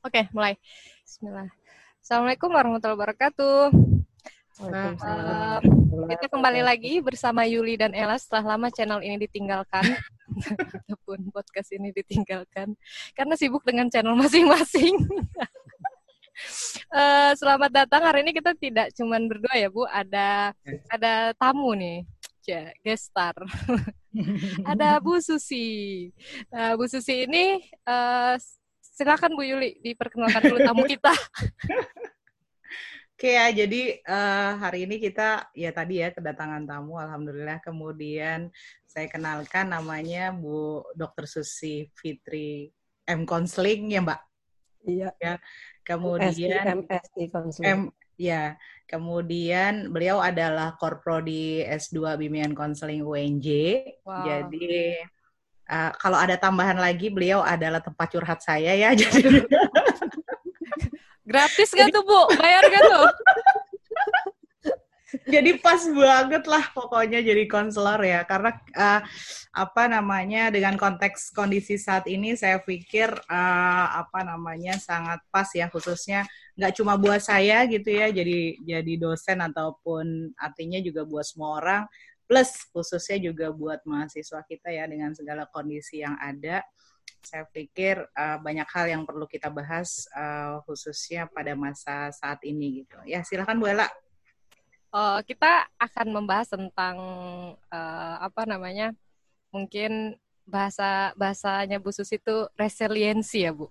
Oke, mulai. Bismillah. Assalamualaikum warahmatullahi wabarakatuh. Uh, kita kembali lagi bersama Yuli dan Ella setelah lama channel ini ditinggalkan ataupun podcast ini ditinggalkan karena sibuk dengan channel masing-masing. uh, selamat datang hari ini kita tidak cuman berdua ya Bu, ada ada tamu nih, ya guest star. ada Bu Susi. Nah, Bu Susi ini uh, silakan Bu Yuli diperkenalkan dulu tamu kita. Oke ya, jadi uh, hari ini kita ya tadi ya kedatangan tamu, alhamdulillah. Kemudian saya kenalkan namanya Bu Dr. Susi Fitri M Konsling ya Mbak. Iya. Ya. Kemudian MSI Konsling. M ya. Kemudian beliau adalah korprodi S2 Bimbingan Konseling UNJ. Wow. Jadi uh, kalau ada tambahan lagi beliau adalah tempat curhat saya ya. Jadi Gratis gak tuh Bu? Bayar gak tuh? jadi pas banget lah pokoknya jadi konselor ya karena uh, apa namanya dengan konteks kondisi saat ini saya pikir uh, apa namanya sangat pas ya khususnya nggak cuma buat saya gitu ya jadi jadi dosen ataupun artinya juga buat semua orang plus khususnya juga buat mahasiswa kita ya dengan segala kondisi yang ada saya pikir uh, banyak hal yang perlu kita bahas uh, khususnya pada masa saat ini gitu. Ya, silakan Bu Ella. Uh, kita akan membahas tentang uh, apa namanya? Mungkin bahasa bahasanya Bu Susi itu resiliensi ya, Bu.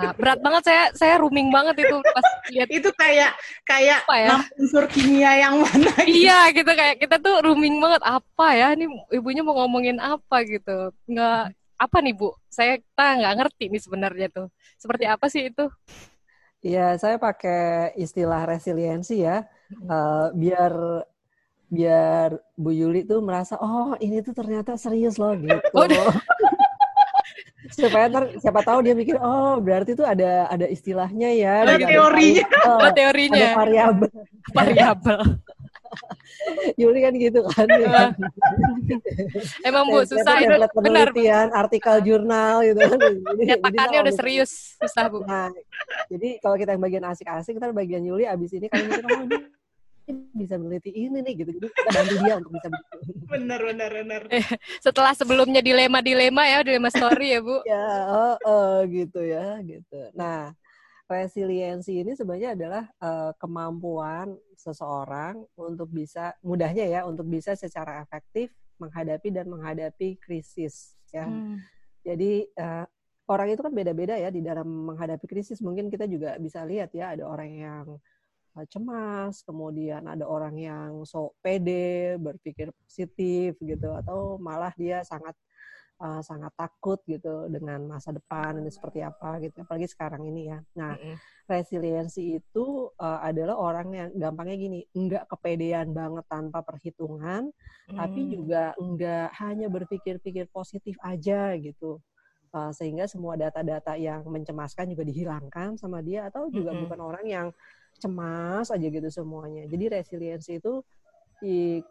Nah, berat banget saya saya rooming banget itu pas lihat itu kayak kayak apa ya? unsur kimia yang mana gitu. iya gitu kayak kita tuh rooming banget apa ya ini ibunya mau ngomongin apa gitu nggak apa nih Bu? Saya kita nggak ngerti nih sebenarnya tuh. Seperti apa sih itu? Iya, saya pakai istilah resiliensi ya, uh, biar biar Bu Yuli tuh merasa oh ini tuh ternyata serius loh gitu. Oh, supaya ntar siapa tahu dia mikir oh berarti tuh ada ada istilahnya ya ada teorinya ada, oh, teorinya ada variabel variabel Yuli kan gitu kan. Ya. Emang Bu susah itu benar penelitian, artikel jurnal gitu kan. Jadi, Nyatakannya udah serius, susah Bu. Nah, jadi kalau kita yang bagian asik-asik, kita bagian Yuli abis ini kalau mikir oh bisa meneliti ini nih gitu. Jadi kita bantu dia untuk bisa Benar, benar, benar. Setelah sebelumnya dilema-dilema ya, dilema story ya Bu. ya, oh, oh gitu ya, gitu. Nah, resiliensi ini sebenarnya adalah uh, kemampuan seseorang untuk bisa mudahnya ya untuk bisa secara efektif menghadapi dan menghadapi krisis ya. Hmm. Jadi uh, orang itu kan beda-beda ya di dalam menghadapi krisis. Mungkin kita juga bisa lihat ya ada orang yang cemas, kemudian ada orang yang so pede, berpikir positif gitu atau malah dia sangat uh, sangat takut gitu dengan masa depan ini seperti apa gitu apalagi sekarang ini ya nah resiliensi itu uh, adalah orang yang gampangnya gini enggak kepedean banget tanpa perhitungan mm. tapi juga enggak hanya berpikir-pikir positif aja gitu uh, sehingga semua data-data yang mencemaskan juga dihilangkan sama dia atau juga mm-hmm. bukan orang yang cemas aja gitu semuanya jadi resiliensi itu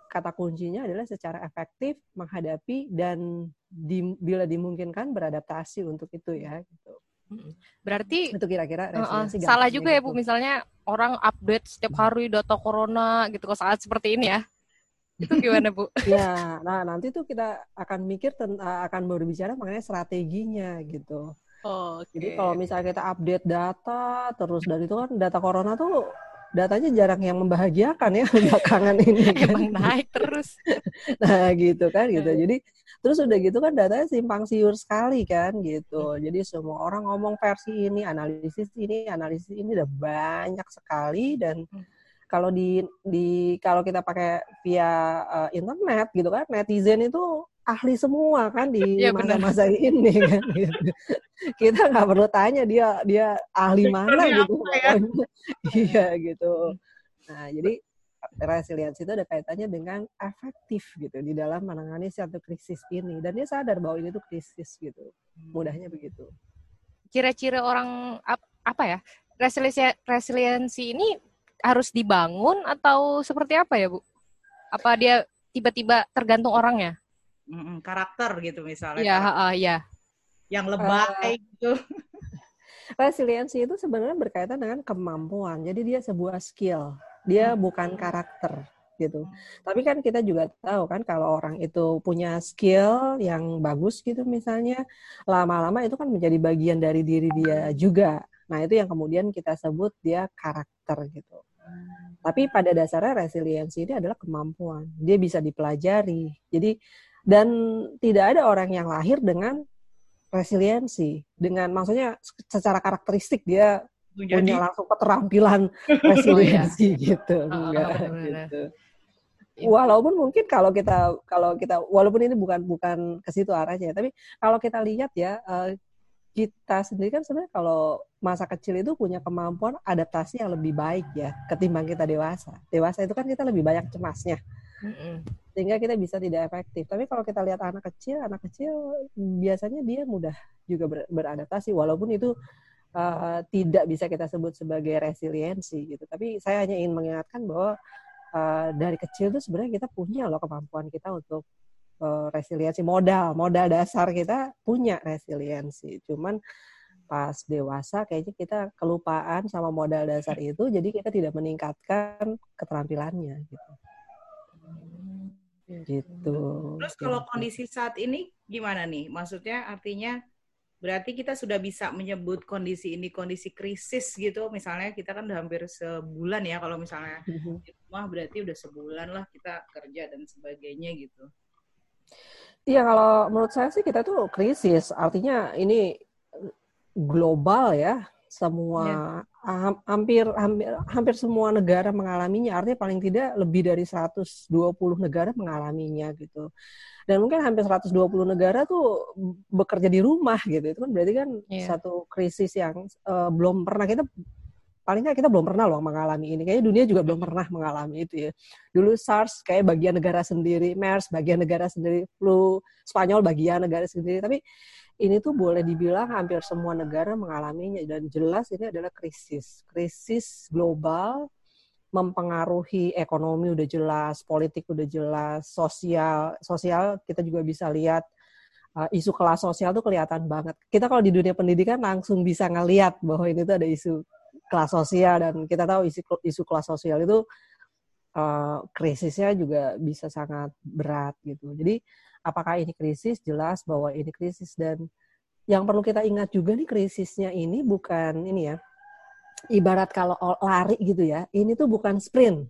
kata kuncinya adalah secara efektif menghadapi dan di, bila dimungkinkan beradaptasi untuk itu ya gitu. Berarti itu kira-kira uh, uh, salah juga ya Bu misalnya orang update setiap hari data corona gitu kalau saat seperti ini ya. Itu gimana Bu? ya, nah nanti tuh kita akan mikir akan berbicara mengenai strateginya gitu. Oh, okay. Jadi kalau misalnya kita update data terus dari itu kan data corona tuh datanya jarang yang membahagiakan ya belakangan ini. Kan. Emang naik terus. nah gitu kan gitu. Jadi terus udah gitu kan datanya simpang siur sekali kan gitu. Jadi semua orang ngomong versi ini, analisis ini, analisis ini udah banyak sekali dan hmm. Kalau di di kalau kita pakai via uh, internet gitu kan netizen itu ahli semua kan di ya, masa-masa ini kan gitu. kita nggak perlu tanya dia dia ahli mana gitu ya? iya gitu. Nah jadi resiliensi itu ada kaitannya dengan efektif gitu di dalam menangani satu krisis ini. Dan dia sadar bahwa ini tuh krisis gitu mudahnya begitu. Ciri-ciri orang apa ya resiliensi resiliensi ini harus dibangun atau seperti apa ya bu apa dia tiba-tiba tergantung orangnya karakter gitu misalnya. Iya, uh, ya. Yang lebay uh, gitu. resiliensi itu sebenarnya berkaitan dengan kemampuan. Jadi dia sebuah skill, dia bukan karakter gitu. Tapi kan kita juga tahu kan kalau orang itu punya skill yang bagus gitu misalnya, lama-lama itu kan menjadi bagian dari diri dia juga. Nah, itu yang kemudian kita sebut dia karakter gitu. Tapi pada dasarnya resiliensi ini adalah kemampuan. Dia bisa dipelajari. Jadi dan tidak ada orang yang lahir dengan resiliensi. Dengan maksudnya secara karakteristik dia Jadi, punya langsung keterampilan resiliensi iya. gitu. Enggak oh, gitu. Walaupun mungkin kalau kita kalau kita walaupun ini bukan bukan ke situ arahnya, tapi kalau kita lihat ya uh, kita sendiri kan sebenarnya kalau masa kecil itu punya kemampuan adaptasi yang lebih baik ya ketimbang kita dewasa. Dewasa itu kan kita lebih banyak cemasnya. Sehingga kita bisa tidak efektif. Tapi kalau kita lihat anak kecil, anak kecil biasanya dia mudah juga ber, beradaptasi walaupun itu uh, tidak bisa kita sebut sebagai resiliensi gitu. Tapi saya hanya ingin mengingatkan bahwa uh, dari kecil tuh sebenarnya kita punya loh kemampuan kita untuk uh, resiliensi modal modal dasar kita punya resiliensi. Cuman pas dewasa kayaknya kita kelupaan sama modal dasar itu jadi kita tidak meningkatkan keterampilannya gitu. Gitu. Terus kalau kondisi saat ini gimana nih? Maksudnya artinya berarti kita sudah bisa menyebut kondisi ini kondisi krisis gitu? Misalnya kita kan udah hampir sebulan ya kalau misalnya mm-hmm. di rumah berarti udah sebulan lah kita kerja dan sebagainya gitu Iya kalau menurut saya sih kita tuh krisis. Artinya ini global ya. Semua ya. hampir hampir hampir semua negara mengalaminya. Artinya paling tidak lebih dari 120 negara mengalaminya gitu. Dan mungkin hampir 120 negara tuh bekerja di rumah gitu. Itu kan berarti kan yeah. satu krisis yang uh, belum pernah kita paling nggak kita belum pernah loh mengalami ini. Kayaknya dunia juga belum pernah mengalami itu ya. Dulu SARS kayak bagian negara sendiri, MERS bagian negara sendiri, flu Spanyol bagian negara sendiri. Tapi ini tuh boleh dibilang hampir semua negara mengalaminya dan jelas ini adalah krisis. Krisis global mempengaruhi ekonomi udah jelas, politik udah jelas, sosial sosial kita juga bisa lihat uh, isu kelas sosial tuh kelihatan banget. Kita kalau di dunia pendidikan langsung bisa ngeliat bahwa ini tuh ada isu kelas sosial dan kita tahu isu isu kelas sosial itu uh, krisisnya juga bisa sangat berat gitu. Jadi apakah ini krisis? Jelas bahwa ini krisis dan yang perlu kita ingat juga nih krisisnya ini bukan ini ya. Ibarat kalau lari gitu ya, ini tuh bukan sprint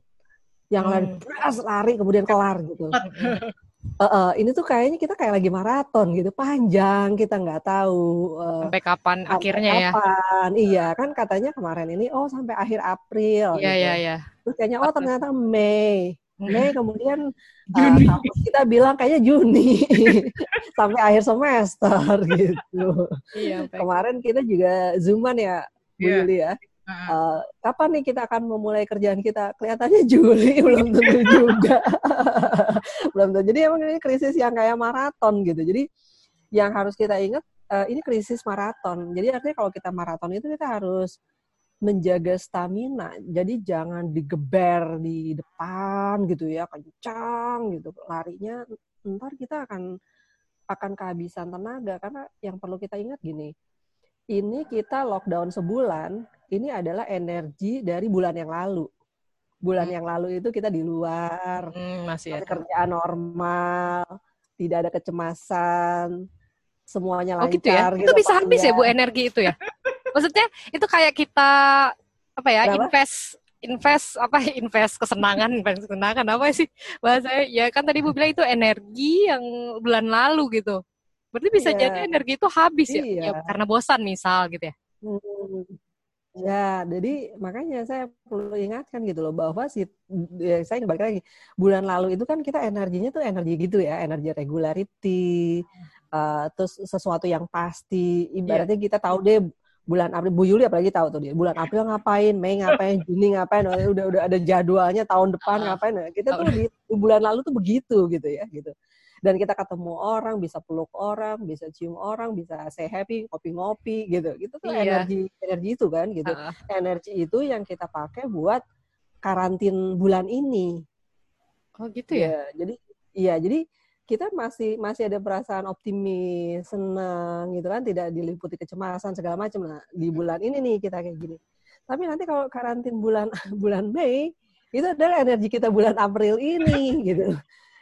yang lari hmm. lari kemudian kelar gitu. uh, uh, ini tuh kayaknya kita kayak lagi maraton gitu panjang kita nggak tahu uh, sampai kapan sampai akhirnya ya? kapan. ya iya kan katanya kemarin ini oh sampai akhir April iya gitu. iya iya terus kayaknya oh ternyata Mei Mei kemudian uh, kita bilang kayaknya Juni sampai akhir semester gitu iya, kemarin kita juga zooman ya Bu yeah. Yuli ya Uh, kapan nih kita akan memulai kerjaan kita? Kelihatannya Juli belum tentu juga. belum tentu. Jadi emang ini krisis yang kayak maraton gitu. Jadi yang harus kita ingat uh, ini krisis maraton. Jadi artinya kalau kita maraton itu kita harus menjaga stamina. Jadi jangan digeber di depan gitu ya, kencang gitu. Larinya ntar kita akan akan kehabisan tenaga karena yang perlu kita ingat gini. Ini kita lockdown sebulan, ini adalah energi dari bulan yang lalu. Bulan hmm. yang lalu itu kita di luar, hmm, masih, masih kerjaan normal, tidak ada kecemasan, semuanya lancar. Oh gitu ya? Gitu, itu bisa habis ya Bu energi itu ya? Maksudnya itu kayak kita apa ya Kenapa? invest invest apa invest kesenangan invest kesenangan apa sih bahasa ya kan tadi Bu bilang itu energi yang bulan lalu gitu berarti bisa iya. jadi energi itu habis ya? iya. ya, ya karena bosan misal gitu ya hmm. Ya, jadi makanya saya perlu ingatkan gitu loh bahwa si ya saya balik lagi bulan lalu itu kan kita energinya tuh energi gitu ya, energi regularity, uh, terus sesuatu yang pasti. Ibaratnya yeah. kita tahu deh bulan April, Bu Yuli apalagi tahu tuh dia bulan April ngapain, Mei ngapain, Juni ngapain, udah udah ada jadwalnya tahun depan ngapain. Nah, kita tuh di bulan lalu tuh begitu gitu ya, gitu dan kita ketemu orang bisa peluk orang bisa cium orang bisa say happy ngopi-ngopi gitu gitu tuh iya. energi energi itu kan gitu uh. energi itu yang kita pakai buat karantin bulan ini oh gitu ya, ya jadi iya jadi kita masih masih ada perasaan optimis, senang gitu kan, tidak diliputi kecemasan segala macam. Nah, di bulan ini nih kita kayak gini. Tapi nanti kalau karantin bulan bulan Mei itu adalah energi kita bulan April ini gitu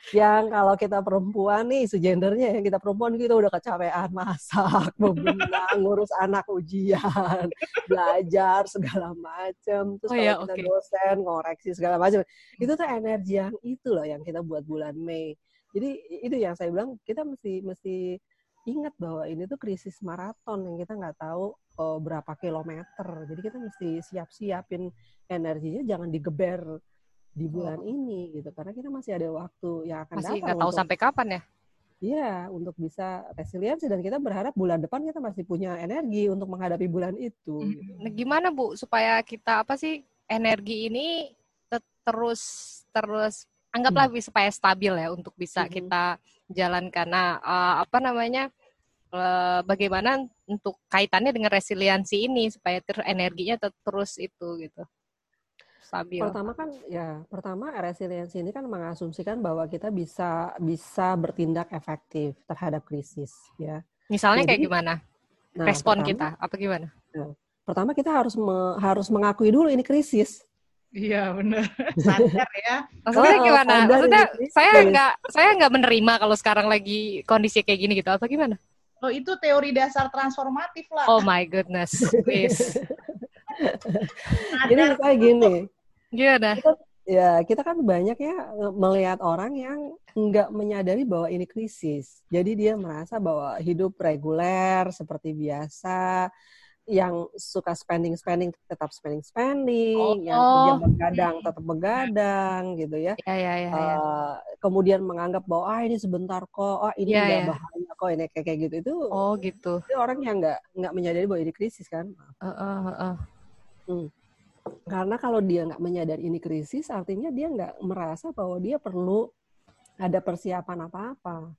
yang kalau kita perempuan nih isu gendernya yang kita perempuan kita udah kecapean masak, membina, ngurus anak ujian, belajar segala macam, terus oh, kalau ya, kita okay. dosen ngoreksi segala macam, itu tuh energi yang itu loh yang kita buat bulan Mei. Jadi itu yang saya bilang kita mesti mesti ingat bahwa ini tuh krisis maraton yang kita nggak tahu oh, berapa kilometer. Jadi kita mesti siap-siapin energinya jangan digeber di bulan oh. ini gitu karena kita masih ada waktu yang akan masih nggak tahu untuk, sampai kapan ya Iya, untuk bisa resiliensi dan kita berharap bulan depan kita masih punya energi untuk menghadapi bulan itu. Hmm. Gitu. Nah, gimana Bu supaya kita apa sih energi ini terus terus anggaplah hmm. supaya stabil ya untuk bisa hmm. kita jalankan. Nah, uh, apa namanya? Uh, bagaimana untuk kaitannya dengan resiliensi ini supaya ter energinya terus itu gitu stabil. Pertama kan ya, pertama resiliensi ini kan mengasumsikan bahwa kita bisa bisa bertindak efektif terhadap krisis ya. Misalnya Jadi, kayak gimana? Nah, Respon pertama, kita apa gimana? Ya, pertama kita harus me, harus mengakui dulu ini krisis. Iya benar. Sadar ya. Maksudnya oh, gimana? Maksudnya saya nggak saya nggak menerima kalau sekarang lagi kondisi kayak gini gitu atau gimana? Oh itu teori dasar transformatif lah. Oh my goodness, please. Jadi kayak gini. Gimana? Kita, ya, kita kan banyak ya melihat orang yang nggak menyadari bahwa ini krisis. Jadi dia merasa bahwa hidup reguler seperti biasa, yang suka spending spending tetap spending spending, oh, yang kerja begadang tetap begadang gitu ya. Ya, ya, ya, ya. Uh, kemudian menganggap bahwa ah ini sebentar kok, ah ini ya, ya. bahaya kok ini kayak kayak gitu itu. Oh gitu. Itu orang yang nggak nggak menyadari bahwa ini krisis kan. Uh, uh, uh. Hmm. Karena kalau dia nggak menyadari ini krisis, artinya dia nggak merasa bahwa dia perlu ada persiapan apa-apa.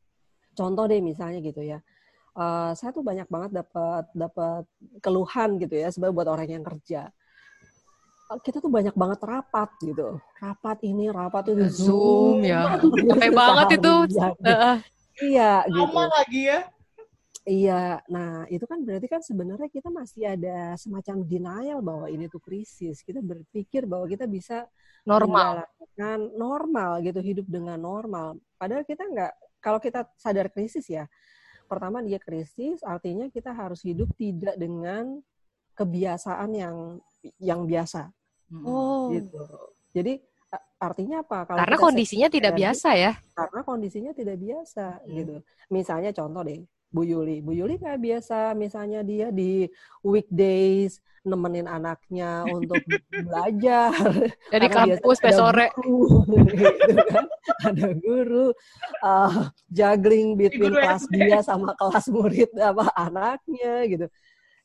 Contoh deh misalnya gitu ya, uh, saya tuh banyak banget dapat dapat keluhan gitu ya, sebagai buat orang yang kerja. Uh, kita tuh banyak banget rapat gitu, rapat ini, rapat itu zoom, zoom ya, capek banget itu. Iya, gitu. Lama lagi ya. Iya, nah itu kan berarti kan sebenarnya kita masih ada semacam denial bahwa ini tuh krisis. Kita berpikir bahwa kita bisa normal, kan normal gitu, hidup dengan normal. Padahal kita nggak, kalau kita sadar krisis ya, pertama dia krisis, artinya kita harus hidup tidak dengan kebiasaan yang yang biasa. Oh, gitu. Jadi artinya apa? Kalau karena kondisinya tidak biasa ya. Karena kondisinya tidak biasa hmm. gitu. Misalnya contoh deh, Bu Yuli. Bu Yuli nggak biasa misalnya dia di weekdays nemenin anaknya untuk belajar. Jadi kampus sampai sore. Guru, gitu kan? Ada guru uh, juggling between kelas dia sama kelas murid apa anaknya gitu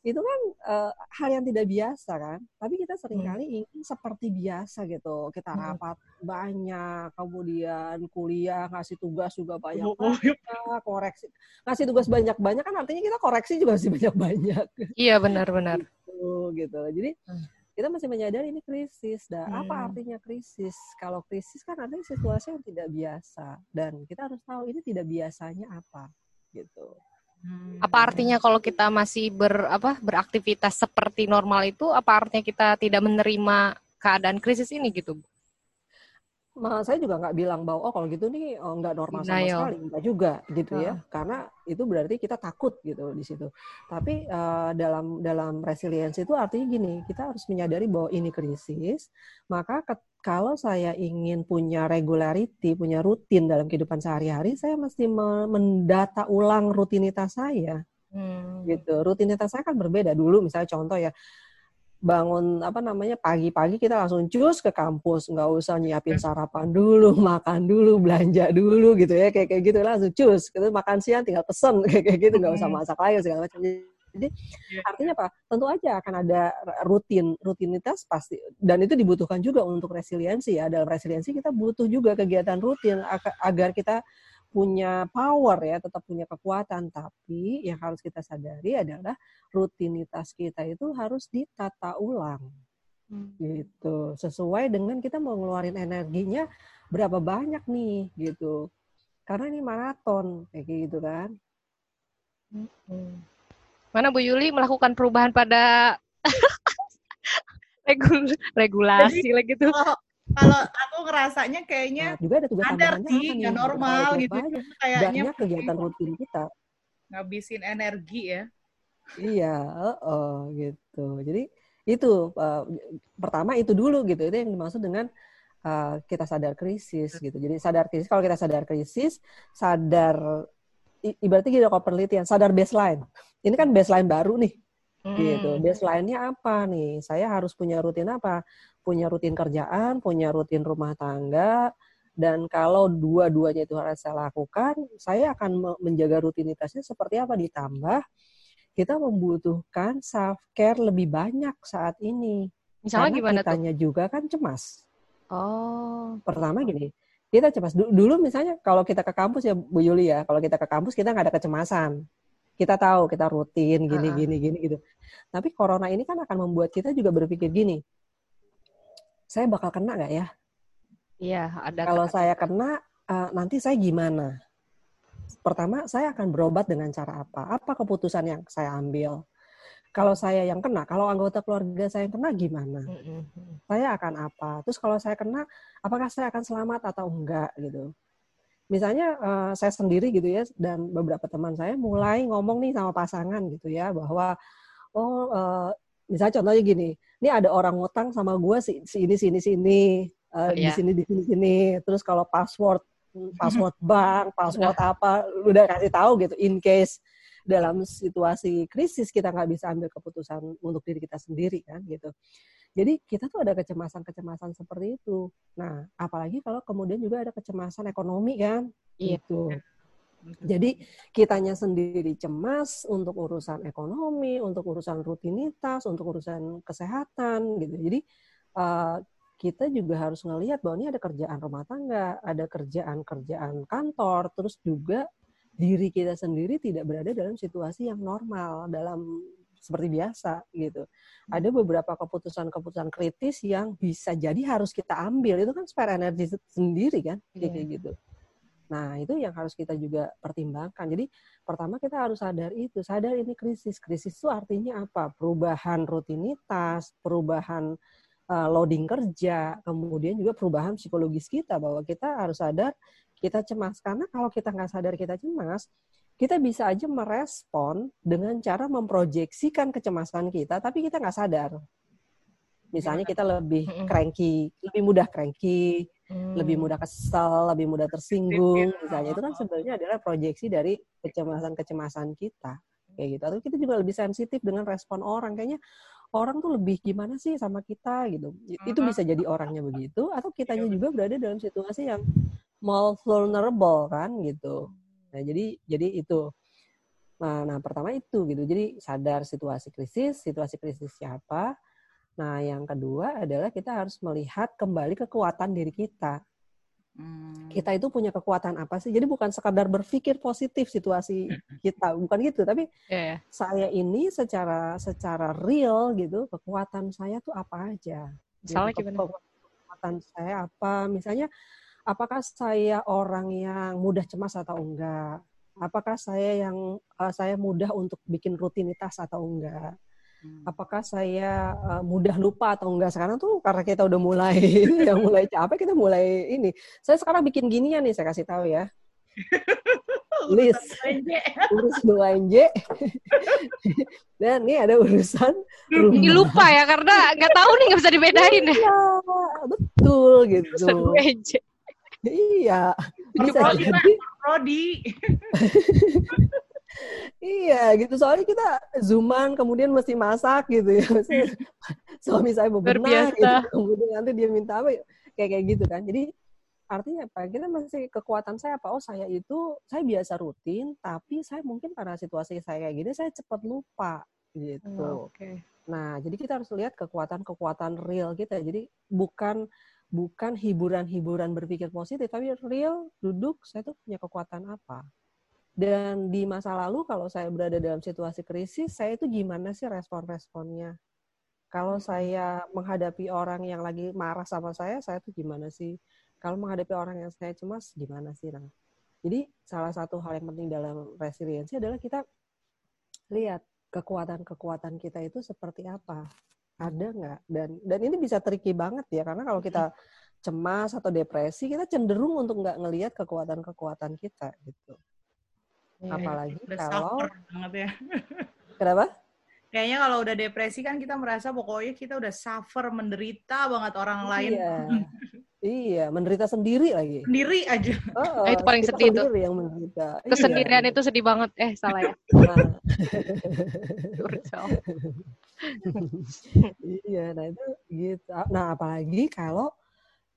itu kan uh, hal yang tidak biasa kan tapi kita sering kali hmm. ingin seperti biasa gitu kita hmm. rapat banyak kemudian kuliah ngasih tugas juga banyak banyak koreksi ngasih tugas banyak banyak kan artinya kita koreksi juga masih banyak banyak iya benar benar gitu, gitu jadi hmm. kita masih menyadari ini krisis dah hmm. apa artinya krisis kalau krisis kan artinya situasi yang tidak biasa dan kita harus tahu ini tidak biasanya apa gitu Hmm. Apa artinya kalau kita masih ber apa beraktivitas seperti normal itu apa artinya kita tidak menerima keadaan krisis ini gitu, Ma, saya juga nggak bilang bahwa oh kalau gitu nih oh, nggak normal sama Denial. sekali, nggak juga gitu uh. ya, karena itu berarti kita takut gitu di situ. Tapi uh, dalam dalam resiliensi itu artinya gini, kita harus menyadari bahwa ini krisis, maka ke, kalau saya ingin punya regularity, punya rutin dalam kehidupan sehari-hari, saya mesti mendata ulang rutinitas saya. Hmm. Gitu. Rutinitas saya kan berbeda dulu, misalnya contoh ya bangun apa namanya pagi-pagi kita langsung cus ke kampus. Nggak usah nyiapin sarapan dulu makan dulu belanja dulu gitu ya. Kayak kayak gitu langsung cus. Gitu makan siang tinggal pesen. Kayak kayak gitu nggak usah masak lagi segala macam. Jadi iya, artinya apa? Tentu aja akan ada rutin rutinitas pasti. Dan itu dibutuhkan juga untuk resiliensi ya. Dalam resiliensi kita butuh juga kegiatan rutin agar kita punya power ya, tetap punya kekuatan, tapi yang harus kita sadari adalah rutinitas kita itu harus ditata ulang. Hmm. gitu sesuai dengan kita mau ngeluarin energinya berapa banyak nih gitu karena ini maraton kayak gitu kan. Mana Bu Yuli melakukan perubahan pada regul regulasi lagi tuh. Kalau, aku ngerasanya kayaknya Nah, juga ada tugas Sadar tambahannya sih, nggak normal Kita gitu. kayaknya Banyak kegiatan rutin kita. ngabisin energi ya. Iya, heeh, gitu. Jadi itu eh, pertama itu dulu gitu. Itu yang dimaksud dengan eh, kita sadar krisis gitu. Jadi sadar krisis kalau kita sadar krisis, sadar i- ibaratnya gitu kalau penelitian, sadar baseline. Ini kan baseline baru nih gitu. Hmm. Baseline-nya apa nih? Saya harus punya rutin apa? Punya rutin kerjaan, punya rutin rumah tangga, dan kalau dua-duanya itu harus saya lakukan, saya akan me- menjaga rutinitasnya seperti apa? Ditambah kita membutuhkan self care lebih banyak saat ini. Misalnya Karena gimana tuh? kitanya juga kan cemas. Oh. Pertama gini, kita cemas. Du- Dulu misalnya kalau kita ke kampus ya Bu Yuli ya, kalau kita ke kampus kita nggak ada kecemasan. Kita tahu kita rutin gini Uh-uh. gini gini gitu. Tapi corona ini kan akan membuat kita juga berpikir gini, saya bakal kena nggak ya? Iya, ada Kalau saya kena, eh, nanti saya gimana? Pertama, saya akan berobat dengan cara apa? Apa keputusan yang saya ambil? Kalau saya yang kena, kalau anggota keluarga saya yang kena gimana? Saya akan apa? Terus kalau saya kena, apakah saya akan selamat atau enggak gitu? Misalnya eh, saya sendiri gitu ya, dan beberapa teman saya mulai ngomong nih sama pasangan gitu ya, bahwa oh eh, misalnya contohnya gini, ini ada orang ngutang sama gue si, si ini sini sini, eh, di Iya. sini di sini sini. Terus kalau password password bank, password apa, udah kasih tahu gitu, in case dalam situasi krisis kita nggak bisa ambil keputusan untuk diri kita sendiri kan gitu. Jadi kita tuh ada kecemasan-kecemasan seperti itu. Nah, apalagi kalau kemudian juga ada kecemasan ekonomi kan, Iya. gitu. Jadi kitanya sendiri cemas untuk urusan ekonomi, untuk urusan rutinitas, untuk urusan kesehatan gitu. Jadi eh, kita juga harus ngelihat bahwa ini ada kerjaan rumah tangga, ada kerjaan-kerjaan kantor, terus juga diri kita sendiri tidak berada dalam situasi yang normal, dalam seperti biasa gitu. Ada beberapa keputusan-keputusan kritis yang bisa jadi harus kita ambil. Itu kan spare energi sendiri kan, kayak Iya. gitu. Nah, itu yang harus kita juga pertimbangkan. Jadi, pertama kita harus sadar itu, sadar ini krisis. Krisis itu artinya apa? Perubahan rutinitas, perubahan uh, loading kerja, kemudian juga perubahan psikologis kita bahwa kita harus sadar kita cemas. Karena kalau kita nggak sadar kita cemas, kita bisa aja merespon dengan cara memproyeksikan kecemasan kita, tapi kita nggak sadar. Misalnya kita lebih cranky, lebih mudah cranky, Hmm. lebih mudah kesel, lebih mudah tersinggung, Sensitif, misalnya itu kan sebenarnya adalah proyeksi dari kecemasan-kecemasan kita, kayak gitu. Atau kita juga lebih sensitif dengan respon orang, kayaknya orang tuh lebih gimana sih sama kita gitu. Itu bisa jadi orangnya begitu, atau kitanya Iya, juga berada dalam situasi yang more vulnerable kan gitu. Nah jadi jadi itu. Nah, nah pertama itu gitu. Jadi sadar situasi krisis, situasi krisis siapa. Nah, yang kedua adalah kita harus melihat kembali kekuatan diri kita. Hmm. Kita itu punya kekuatan apa sih? Jadi bukan sekadar berpikir positif situasi kita, bukan gitu. Tapi Iya, ya. saya ini secara secara real gitu, kekuatan saya tuh apa aja? Misalnya Gitu. gimana? Kekuatan saya apa? Misalnya, apakah saya orang yang mudah cemas atau enggak? Apakah saya yang eh, saya mudah untuk bikin rutinitas atau enggak? Hmm. apakah saya uh, mudah lupa atau enggak sekarang tuh karena kita udah mulai yang mulai capek kita mulai ini saya sekarang bikin ginian nih saya kasih tahu ya list urus 2 NJ dan ini ada urusan Ini rumah lupa ya karena nggak tahu nih nggak bisa dibedain ya. Iya, betul gitu Urusan gue aja. Iya. Bisa Prodi, jadi Prodi. iya gitu. Soalnya kita zooman kemudian mesti masak gitu ya. Maksudnya, suami saya bebenah gitu. kemudian nanti dia minta apa kayak kayak gitu kan. Jadi artinya apa? Kita masih kekuatan saya apa? Oh saya itu saya biasa rutin tapi saya mungkin karena situasi saya kayak gini saya cepat lupa gitu. Oke. Nah, jadi kita harus lihat kekuatan-kekuatan real kita. Jadi bukan bukan hiburan-hiburan berpikir positif, tapi real duduk saya tuh punya kekuatan apa. Dan di masa lalu kalau saya berada dalam situasi krisis, saya itu gimana sih respon-responnya? Kalau saya menghadapi orang yang lagi marah sama saya, saya tuh gimana sih? Kalau menghadapi orang yang saya cemas, gimana sih? Nah, Jadi salah satu hal yang penting dalam resiliensi adalah kita lihat kekuatan-kekuatan kita itu seperti apa, ada nggak? Dan dan ini bisa tricky banget ya karena kalau kita cemas atau depresi kita cenderung untuk nggak ngelihat kekuatan-kekuatan kita gitu. Ya, Apalagi kalau banget ya. Kenapa? Kayaknya kalau udah depresi kan kita merasa pokoknya kita udah suffer, menderita banget orang lain. Iya, menderita sendiri lagi. Sendiri aja. Oh, oh, itu paling sedih tuh. yang menderita. Kesendirian iya. itu sedih banget. Eh, salah ya. Nah. iya, nah itu gitu. Nah, apalagi kalau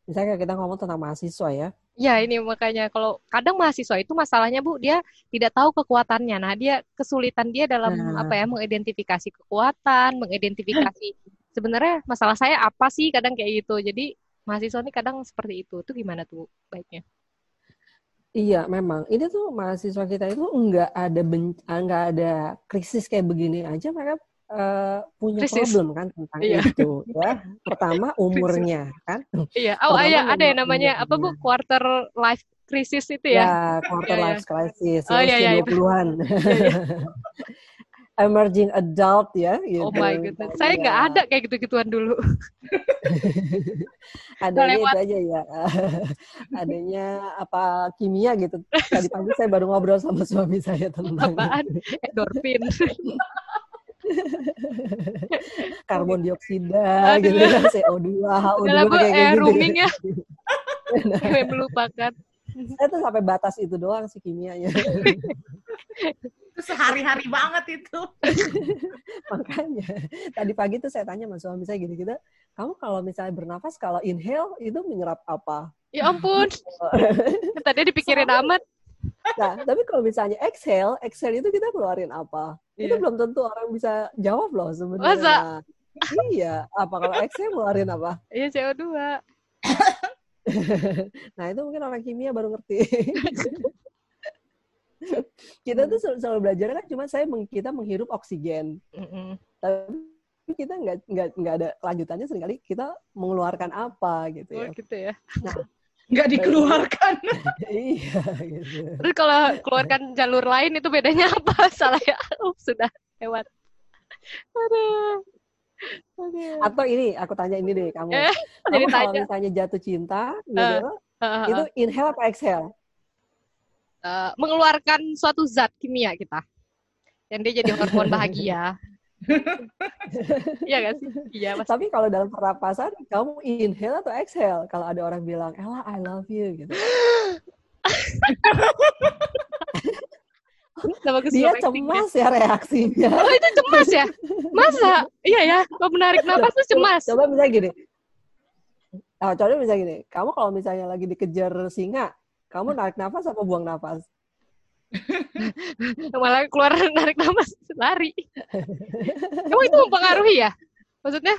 misalnya kita ngomong tentang mahasiswa ya. Ya ini makanya kalau kadang mahasiswa itu masalahnya Bu dia tidak tahu kekuatannya. Nah dia kesulitan dia dalam nah. apa ya mengidentifikasi kekuatan, mengidentifikasi sebenarnya masalah saya apa sih kadang kayak gitu. Jadi mahasiswa ini kadang seperti itu. Itu gimana tuh baiknya? Iya, memang. Ini tuh mahasiswa kita itu enggak ada enggak ada krisis kayak begini aja mereka uh, punya Krisis. problem kan tentang iya. itu ya. Pertama umurnya kan. Iya. Oh, iya ada yang namanya apa Bu? Quarter life crisis itu ya? Ya, quarter iya, life crisis. Oh iya iya. 20-an. Iya, iya. Emerging adult ya gitu. Oh my goodness. Saya nggak ya. ada kayak gitu-gituan dulu. Adanya itu aja ya. Adanya apa kimia gitu. Tadi pagi saya baru ngobrol sama suami saya tentang apaan? Endorfin karbon dioksida gitu kan CO2 HO2 Dalam kayak eh, gitu rooming ya nah. melupakan saya tuh sampai batas itu doang sih kimianya sehari-hari banget itu makanya tadi pagi tuh saya tanya mas suami saya gini gitu kamu kalau misalnya bernafas kalau inhale itu menyerap apa ya ampun tadi dipikirin amat Nah, tapi kalau misalnya exhale, exhale itu kita keluarin apa? Yeah. Itu belum tentu orang bisa jawab loh sebenarnya. Masa? iya, apa kalau exhale keluarin apa? Iya, CO2. nah, itu mungkin orang kimia baru ngerti. kita tuh selalu, selalu belajar kan cuma saya kita menghirup oksigen. Mm -hmm. Tapi kita nggak nggak nggak ada lanjutannya sering kali kita mengeluarkan apa gitu ya. Oh, gitu ya. Nah, nggak dikeluarkan. iya. Gitu. Terus kalau keluarkan jalur lain itu bedanya apa? Salah ya? Oh, sudah lewat. Aduh. Atau ini, aku tanya ini deh kamu. Eh, kamu kalau tanya. misalnya jatuh cinta, gitu, uh, uh, uh, itu inhale apa exhale? Uh, mengeluarkan suatu zat kimia kita, yang dia jadi hormon bahagia. Iya kan sih? Iya. Tapi kalau dalam pernapasan, kamu inhale atau exhale? Kalau ada orang bilang, Ella, I love you, gitu. Dia cemas ya reaksinya. Oh itu cemas ya? Masa? Iya ya, kalau menarik nafas tuh cemas. Coba misalnya gini. Oh, coba misalnya gini, kamu kalau misalnya lagi dikejar singa, kamu narik nafas apa buang nafas? malah keluar narik nafas lari emang itu mempengaruhi ya maksudnya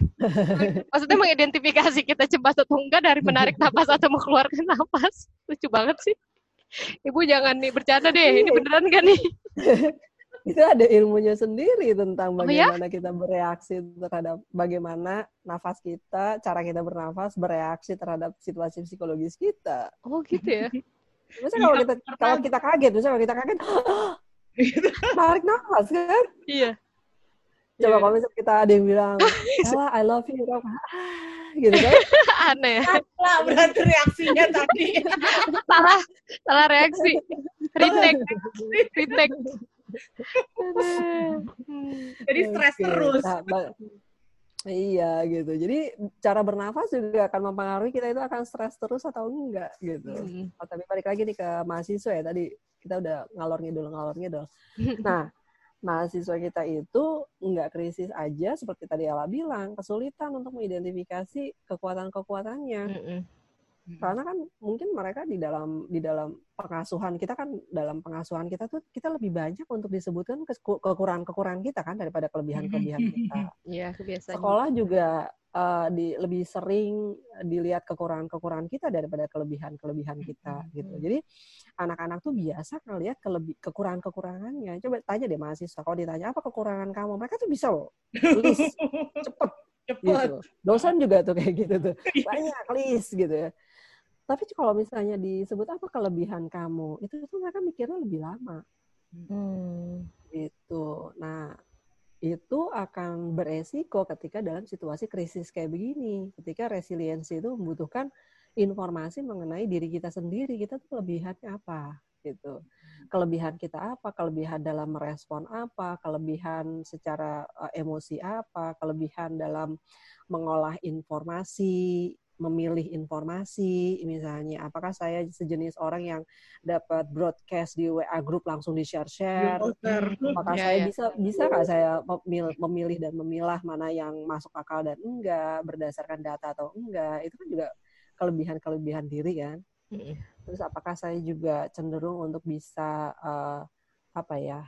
maksudnya mengidentifikasi kita cepat atau enggak dari menarik nafas atau mengeluarkan nafas lucu banget sih ibu jangan nih bercanda deh ini beneran kan nih itu ada ilmunya sendiri tentang bagaimana oh, ya? kita bereaksi terhadap bagaimana nafas kita, cara kita bernafas bereaksi terhadap situasi psikologis kita. Oh gitu ya. Misalnya kalau iya, kita kalau kita kaget, misalnya kalau kita kaget, tarik nafas kan? Iya. Coba yeah. kalau misalnya kita ada yang bilang, Ella, I love you, kamu gitu kan? Aneh. Salah berarti reaksinya tadi. salah, salah reaksi. Retake, retake. Jadi stres terus. Iya gitu. Jadi cara bernafas juga akan mempengaruhi kita itu akan stres terus atau enggak gitu. Hmm. Oh, tapi balik lagi nih ke mahasiswa ya tadi kita udah ngalor ngidul ngalor ngidul. Nah mahasiswa kita itu enggak krisis aja seperti tadi Ella bilang kesulitan untuk mengidentifikasi kekuatan-kekuatannya. Hmm. Karena kan mungkin mereka di dalam di dalam pengasuhan kita kan dalam pengasuhan kita tuh kita lebih banyak untuk disebutkan kekurangan-kekurangan kita kan daripada kelebihan-kelebihan kita. Iya, kebiasaan. Sekolah juga uh, di lebih sering dilihat kekurangan-kekurangan kita daripada kelebihan-kelebihan kita gitu. Jadi anak-anak tuh biasa ngelihat kelebi kekurangan-kekurangannya. Coba tanya deh mahasiswa kalau ditanya apa kekurangan kamu, mereka tuh bisa loh tulis cepet. Cepet. Gitu. Dosen juga tuh kayak gitu tuh. Banyak list gitu ya Tapi kalau misalnya disebut apa kelebihan kamu, itu tuh mereka mikirnya lebih lama. Hmm. Itu. Nah, itu akan beresiko ketika dalam situasi krisis kayak begini. Ketika resiliensi itu membutuhkan informasi mengenai diri kita sendiri, kita tuh kelebihannya apa gitu. Kelebihan kita apa? Kelebihan dalam merespon apa? Kelebihan secara uh, emosi apa? Kelebihan dalam mengolah informasi memilih informasi, misalnya apakah saya sejenis orang yang dapat broadcast di WA group langsung di share share, apakah ya, saya ya. bisa bisa nggak saya memilih dan memilah mana yang masuk akal dan enggak berdasarkan data atau enggak, itu kan juga kelebihan-kelebihan diri kan. Terus apakah saya juga cenderung untuk bisa uh, apa ya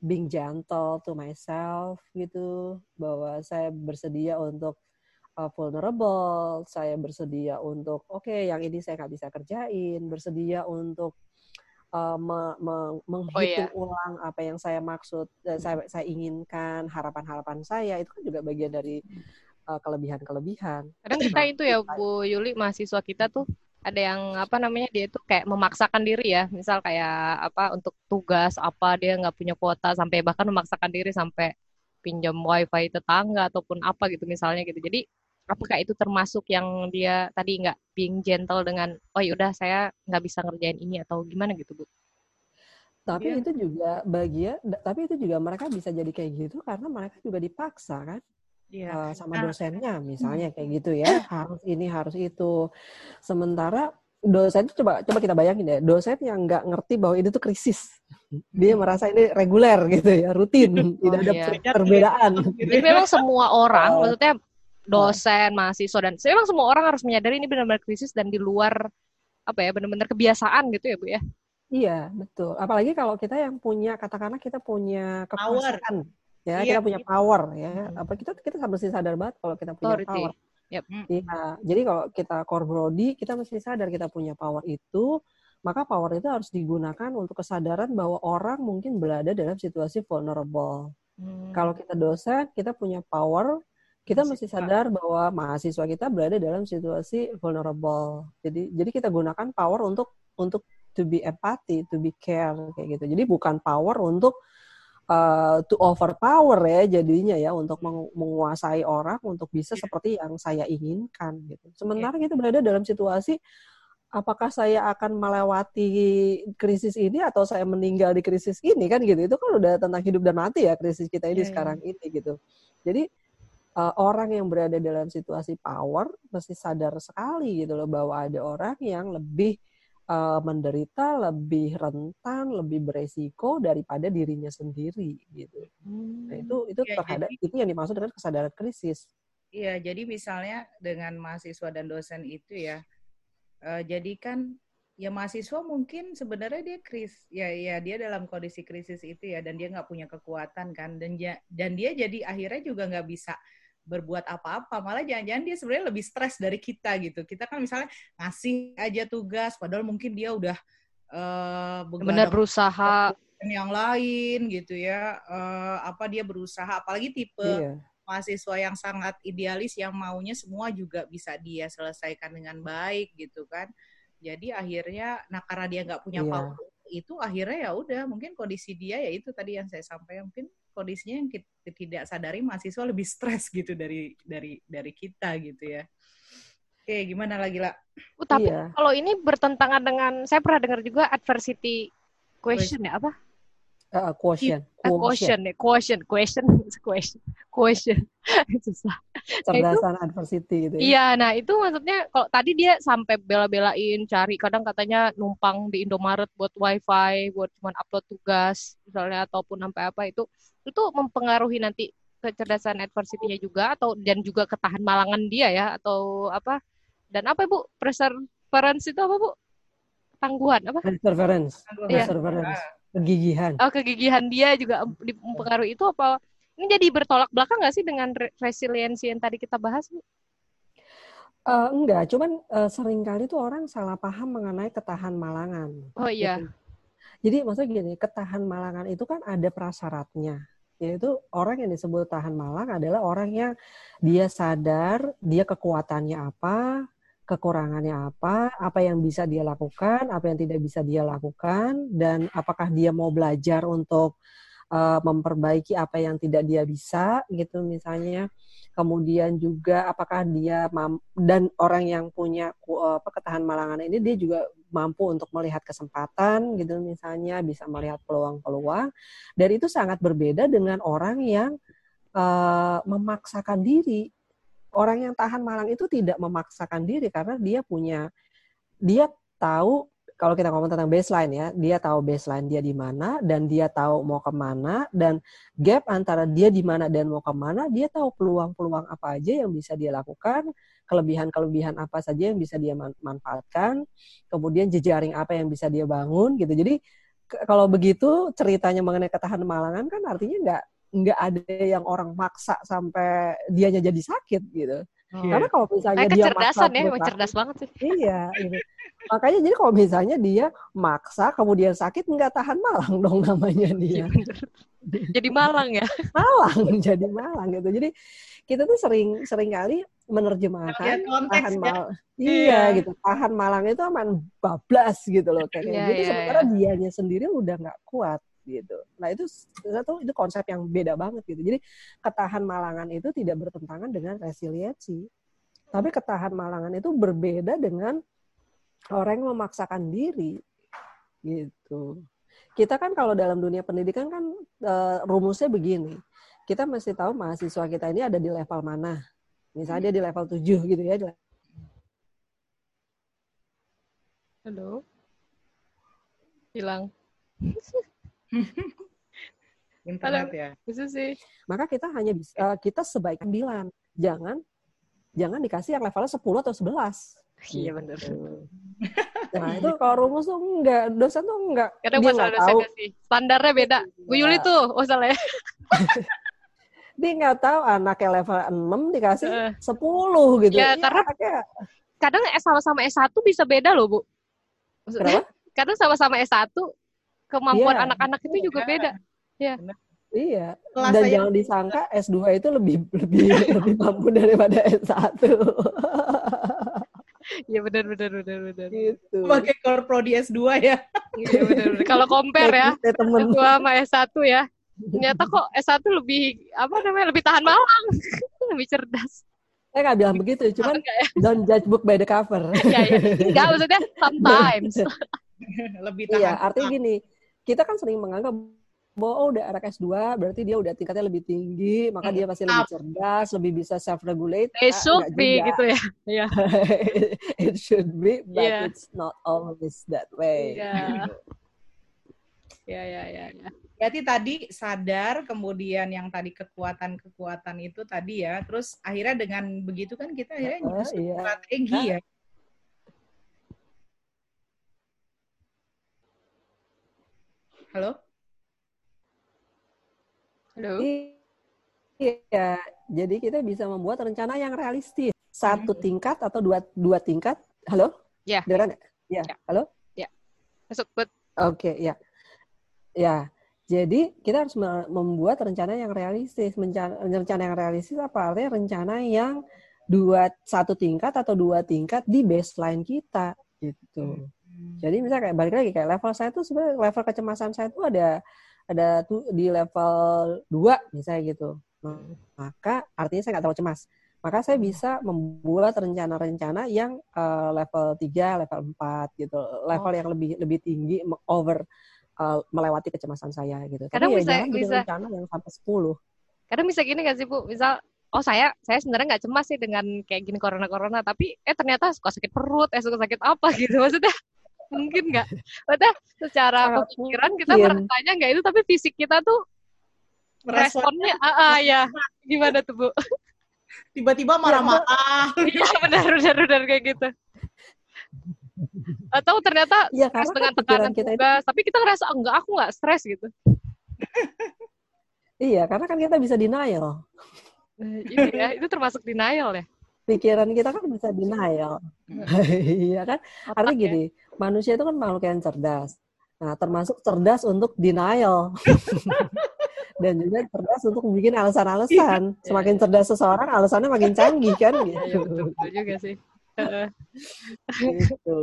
being gentle to myself gitu bahwa saya bersedia untuk uh, vulnerable, saya bersedia untuk oke okay, yang ini saya nggak bisa kerjain, bersedia untuk uh, me, me, menghitung oh, iya. ulang apa yang saya maksud, uh, saya saya inginkan, harapan-harapan saya itu kan juga bagian dari uh, kelebihan-kelebihan. Kadang kita itu ya Bu Yuli mahasiswa kita tuh ada yang apa namanya dia itu kayak memaksakan diri ya misal kayak apa untuk tugas apa dia nggak punya kuota sampai bahkan memaksakan diri sampai pinjam wifi tetangga ataupun apa gitu misalnya gitu jadi apakah itu termasuk yang dia tadi nggak being gentle dengan oh yaudah saya nggak bisa ngerjain ini atau gimana gitu bu? Tapi yeah. itu juga bagian, tapi itu juga mereka bisa jadi kayak gitu karena mereka juga dipaksa kan? Yeah. Iya. Uh, sama nah, dosennya misalnya kayak gitu ya harus ini harus itu. Sementara dosen itu coba coba kita bayangin ya dosen yang nggak ngerti bahwa ini tuh krisis dia merasa ini reguler gitu ya rutin oh, tidak ada iya. perbedaan jadi memang semua orang oh. maksudnya dosen, mahasiswa dan memang semua orang harus menyadari ini benar-benar krisis dan di luar apa ya benar-benar kebiasaan gitu ya bu ya. Iya betul. Apalagi kalau kita yang punya katakanlah kita punya kekuasaan, power. ya iya, kita punya power ya. Hmm. Apa kita kita mesti sadar banget kalau kita punya Authority. power. Yep. Iya. Jadi kalau kita core brody kita mesti sadar kita punya power itu maka power itu harus digunakan untuk kesadaran bahwa orang mungkin berada dalam situasi vulnerable. Hmm. Kalau kita dosen, kita punya power kita mesti sadar bahwa mahasiswa kita berada dalam situasi vulnerable. Jadi jadi kita gunakan power untuk untuk to be empathy, to be care kayak gitu. Jadi bukan power untuk uh, to overpower ya jadinya ya untuk menguasai orang untuk bisa yeah. seperti yang saya inginkan gitu. Sementara yeah. kita berada dalam situasi apakah saya akan melewati krisis ini atau saya meninggal di krisis ini kan gitu. Itu kan udah tentang hidup dan mati ya krisis kita ini yeah, iya. sekarang ini gitu. Jadi uh, orang yang berada dalam situasi power mesti sadar sekali gitu loh bahwa ada orang yang lebih uh, menderita, lebih rentan, lebih beresiko daripada dirinya sendiri gitu. Hmm. Nah, itu itu ya, terhadap jadi, itu yang dimaksud dengan kesadaran krisis. Iya, jadi misalnya dengan mahasiswa dan dosen itu ya, uh, jadi kan ya mahasiswa mungkin sebenarnya dia kris ya ya dia dalam kondisi krisis itu ya dan dia nggak punya kekuatan kan dan dia dan dia jadi akhirnya juga nggak bisa berbuat apa-apa malah jangan-jangan dia sebenarnya lebih stres dari kita gitu kita kan misalnya ngasih aja tugas padahal mungkin dia udah uh, benar berusaha yang lain gitu ya uh, apa dia berusaha apalagi tipe iya. mahasiswa yang sangat idealis yang maunya semua juga bisa dia selesaikan dengan baik gitu kan jadi akhirnya nah karena dia nggak punya iya. power itu akhirnya ya udah mungkin kondisi dia ya itu tadi yang saya sampaikan mungkin kondisinya yang kita tidak sadari mahasiswa lebih stres gitu dari dari dari kita gitu ya. Oke, gimana lagi lah? Uh, tapi iya. kalau ini bertentangan dengan saya pernah dengar juga adversity question ya apa? Uh, quotient. Uh, quotient ya, quotient, question, question, question. Susah. Cerdasan nah, adversity gitu. Ya. Iya, nah itu maksudnya kalau tadi dia sampai bela-belain cari kadang katanya numpang di Indomaret buat wifi, buat cuma upload tugas misalnya ataupun sampai apa itu itu mempengaruhi nanti kecerdasan adversity-nya juga atau dan juga ketahan malangan dia ya atau apa? Dan apa Bu? Perseverance itu apa Bu? Tangguhan apa? Perseverance. Iya. Perseverance. Kegigihan. Oh, kegigihan dia juga mempengaruhi itu apa? Ini jadi bertolak belakang nggak sih dengan resiliensi yang tadi kita bahas, Bu? Uh, enggak, cuman uh, sering kali tuh orang salah paham mengenai ketahan malangan. Oh iya. Gitu. Jadi maksudnya gini, ketahan malangan itu kan ada prasyaratnya. Yaitu orang yang disebut tahan malang adalah orang yang dia sadar dia kekuatannya apa, kekurangannya apa, apa yang bisa dia lakukan, apa yang tidak bisa dia lakukan, dan apakah dia mau belajar untuk uh, memperbaiki apa yang tidak dia bisa, gitu misalnya. Kemudian juga apakah dia dan orang yang punya uh, ketahan malangan ini dia juga mampu untuk melihat kesempatan, gitu misalnya bisa melihat peluang-peluang. Dan itu sangat berbeda dengan orang yang uh, memaksakan diri orang yang tahan malang itu tidak memaksakan diri karena dia punya dia tahu kalau kita ngomong tentang baseline ya, dia tahu baseline dia di mana dan dia tahu mau ke mana dan gap antara dia di mana dan mau ke mana, dia tahu peluang-peluang apa aja yang bisa dia lakukan, kelebihan-kelebihan apa saja yang bisa dia manfaatkan, kemudian jejaring apa yang bisa dia bangun gitu. Jadi kalau begitu ceritanya mengenai ketahanan malangan kan artinya nggak nggak ada yang orang maksa sampai dianya jadi sakit gitu. Oh. Karena kalau misalnya dia maksa ya, emang cerdas banget sih. Iya, gitu. Makanya jadi kalau misalnya dia maksa kemudian sakit nggak tahan malang dong namanya dia. Iya, jadi malang ya. Malang, jadi malang gitu. Jadi kita tuh sering sering kali menerjemahkan tahan ya. malang. Iya, iya gitu. Tahan malang itu aman bablas gitu loh kayak yeah, gitu. Yeah, sementara yeah. dianya sendiri udah nggak kuat gitu. Nah itu satu itu konsep yang beda banget gitu. Jadi ketahan malangan itu tidak bertentangan dengan resiliensi. Tapi ketahan malangan itu berbeda dengan orang yang memaksakan diri gitu. Kita kan kalau dalam dunia pendidikan kan uh, rumusnya begini. Kita mesti tahu mahasiswa kita ini ada di level mana. Misalnya dia di level 7 gitu ya. Halo. Hilang. internet ya. Bisa sih. Maka kita hanya bisa uh, kita sebaiknya bilang jangan jangan dikasih yang levelnya 10 atau 11. Iya benar. Gitu. Nah itu kalau rumus tuh enggak, dosen tuh enggak. Kadang dia nggak tahu. Sih. Standarnya beda. Bu Yuli iya. tuh, oh salah ya. dia nggak tahu anaknya level 6 dikasih uh. 10 gitu. Ya, ya karena anaknya... kadang sama-sama S1 bisa beda loh, Bu. Kenapa? Kadang sama-sama S1 kemampuan iya. anak-anak itu juga beda. Ya. Iya. Kelas Dan jangan disangka S2 itu lebih lebih lebih mampu daripada S1. Iya benar benar benar benar. Gitu. Pakai core pro di S2 ya. Iya benar benar. Kalau compare ya S2 sama S1 ya. Ternyata kok S1 lebih apa namanya lebih tahan malam, lebih cerdas. Saya nggak bilang begitu, cuman ya? don't judge book by the cover. Iya, iya. Enggak, maksudnya sometimes. lebih tahan. Iya, artinya gini, kita kan sering menganggap bahwa oh, udah anak S2 berarti dia udah tingkatnya lebih tinggi, maka dia pasti lebih cerdas, lebih bisa self regulate. It nah, should be gitu ya. Yeah. It should be, but yeah. it's not always that way. Iya. Ya, ya, ya, ya. Berarti tadi sadar, kemudian yang tadi kekuatan-kekuatan itu tadi ya, terus akhirnya dengan begitu kan kita akhirnya uh, iya. strategi nah, ya. Halo? Halo? Iya, jadi kita bisa membuat rencana yang realistis. Satu hmm. tingkat atau dua dua tingkat. Halo? Ya. Dengar Ya. ya. Halo? Ya. Masuk, Oke, okay, ya. Ya. Jadi kita harus membuat rencana yang realistis. Rencana yang realistis apa? Artinya rencana yang dua satu tingkat atau dua tingkat di baseline kita gitu. Hmm. Jadi misalnya kayak balik lagi kayak level saya tuh sebenarnya level kecemasan saya tuh ada ada tuh di level 2 misalnya gitu. Maka artinya saya nggak terlalu cemas. Maka saya bisa membuat rencana-rencana yang uh, level 3, level 4 gitu. Level oh. yang lebih lebih tinggi over uh, melewati kecemasan saya gitu. Kadang Tapi bisa, ya bisa. rencana yang sampai 10. Kadang bisa gini gak sih Bu? Misal oh saya saya sebenarnya nggak cemas sih dengan kayak gini corona corona tapi eh ternyata suka sakit perut eh suka sakit apa gitu maksudnya mungkin nggak. Maksudnya secara pemikiran kita merasanya nggak itu tapi fisik kita tuh responnya ah, ah ya. Gimana tuh bu? Tiba-tiba marah-marah. Iya benar benar benar kayak gitu. Atau ternyata ya, stres dengan tekanan kita tugas itu... tapi kita ngerasa oh, enggak aku nggak stres gitu. Iya karena kan kita bisa denial. Eh, itu ya itu termasuk denial ya pikiran kita kan bisa denial iya kan artinya gini manusia itu kan makhluk yang cerdas. Nah, termasuk cerdas untuk denial. Dan juga cerdas untuk bikin alasan-alasan. Iya. Semakin cerdas seseorang, alasannya makin canggih kan iya, iya, gitu. Iya, betul juga sih. gitu.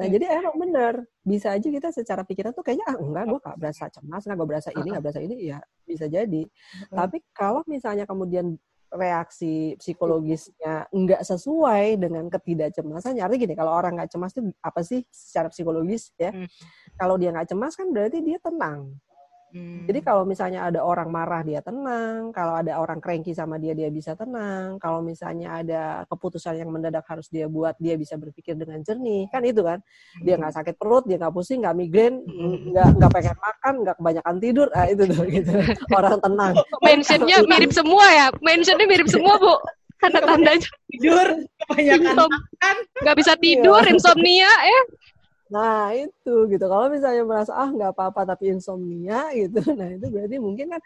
Nah jadi emang bener bisa aja kita secara pikiran tuh kayaknya ah enggak gue gak berasa cemas, enggak gue berasa ini, gak berasa ini, ya bisa jadi. Tapi kalau misalnya kemudian reaksi psikologisnya nggak sesuai dengan ketidakcemasan. Artinya gini, kalau orang nggak cemas itu apa sih secara psikologis ya? Hmm. Kalau dia nggak cemas kan berarti dia tenang. Hmm. Jadi kalau misalnya ada orang marah dia tenang, kalau ada orang cranky sama dia dia bisa tenang, kalau misalnya ada keputusan yang mendadak harus dia buat dia bisa berpikir dengan jernih, kan itu kan? Dia nggak sakit perut, dia nggak pusing, nggak migrain, hmm. nggak nggak pengen makan, nggak kebanyakan tidur, ah itu tuh gitu. Orang tenang. Mentionnya mirip semua ya, mentionnya mirip semua bu. Tanda-tandanya tidur, kebanyakan makan, nggak bisa tidur, iya. insomnia, eh Nah itu gitu. Kalau misalnya merasa ah nggak apa-apa tapi insomnia gitu, nah itu berarti mungkin kan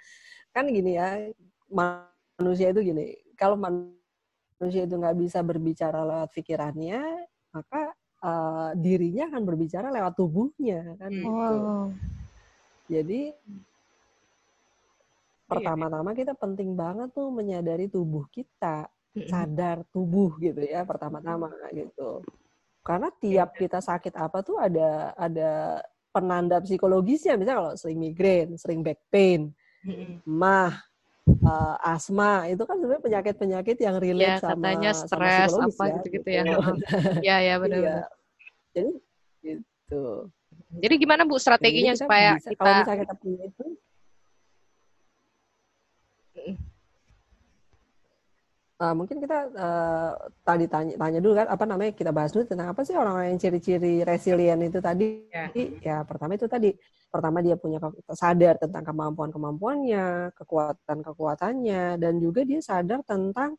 kan gini ya manusia itu gini. Kalau manusia itu nggak bisa berbicara lewat pikirannya, maka uh, dirinya akan berbicara lewat tubuhnya kan. Gitu. Oh. Jadi iya, pertama-tama kita penting banget tuh menyadari tubuh kita, sadar tubuh gitu ya pertama-tama gitu. Karena tiap kita sakit apa tuh ada ada penanda psikologisnya. Misalnya kalau sering migrain, sering back pain, mah, uh, asma itu kan sebenarnya penyakit-penyakit yang relate ya, sama katanya stres apa ya, gitu-gitu ya. Gitu. ya ya benar. Iya. Jadi gitu. Jadi gimana Bu strateginya Jadi supaya bisa, kita kalau misalnya kita punya itu uh, mungkin kita uh, tadi tanya, tanya dulu kan apa namanya kita bahas dulu tentang apa sih orang-orang yang ciri-ciri resilient itu tadi. Yeah. ya pertama itu tadi. Pertama dia punya sadar tentang kemampuan-kemampuannya kekuatan-kekuatannya dan juga dia sadar tentang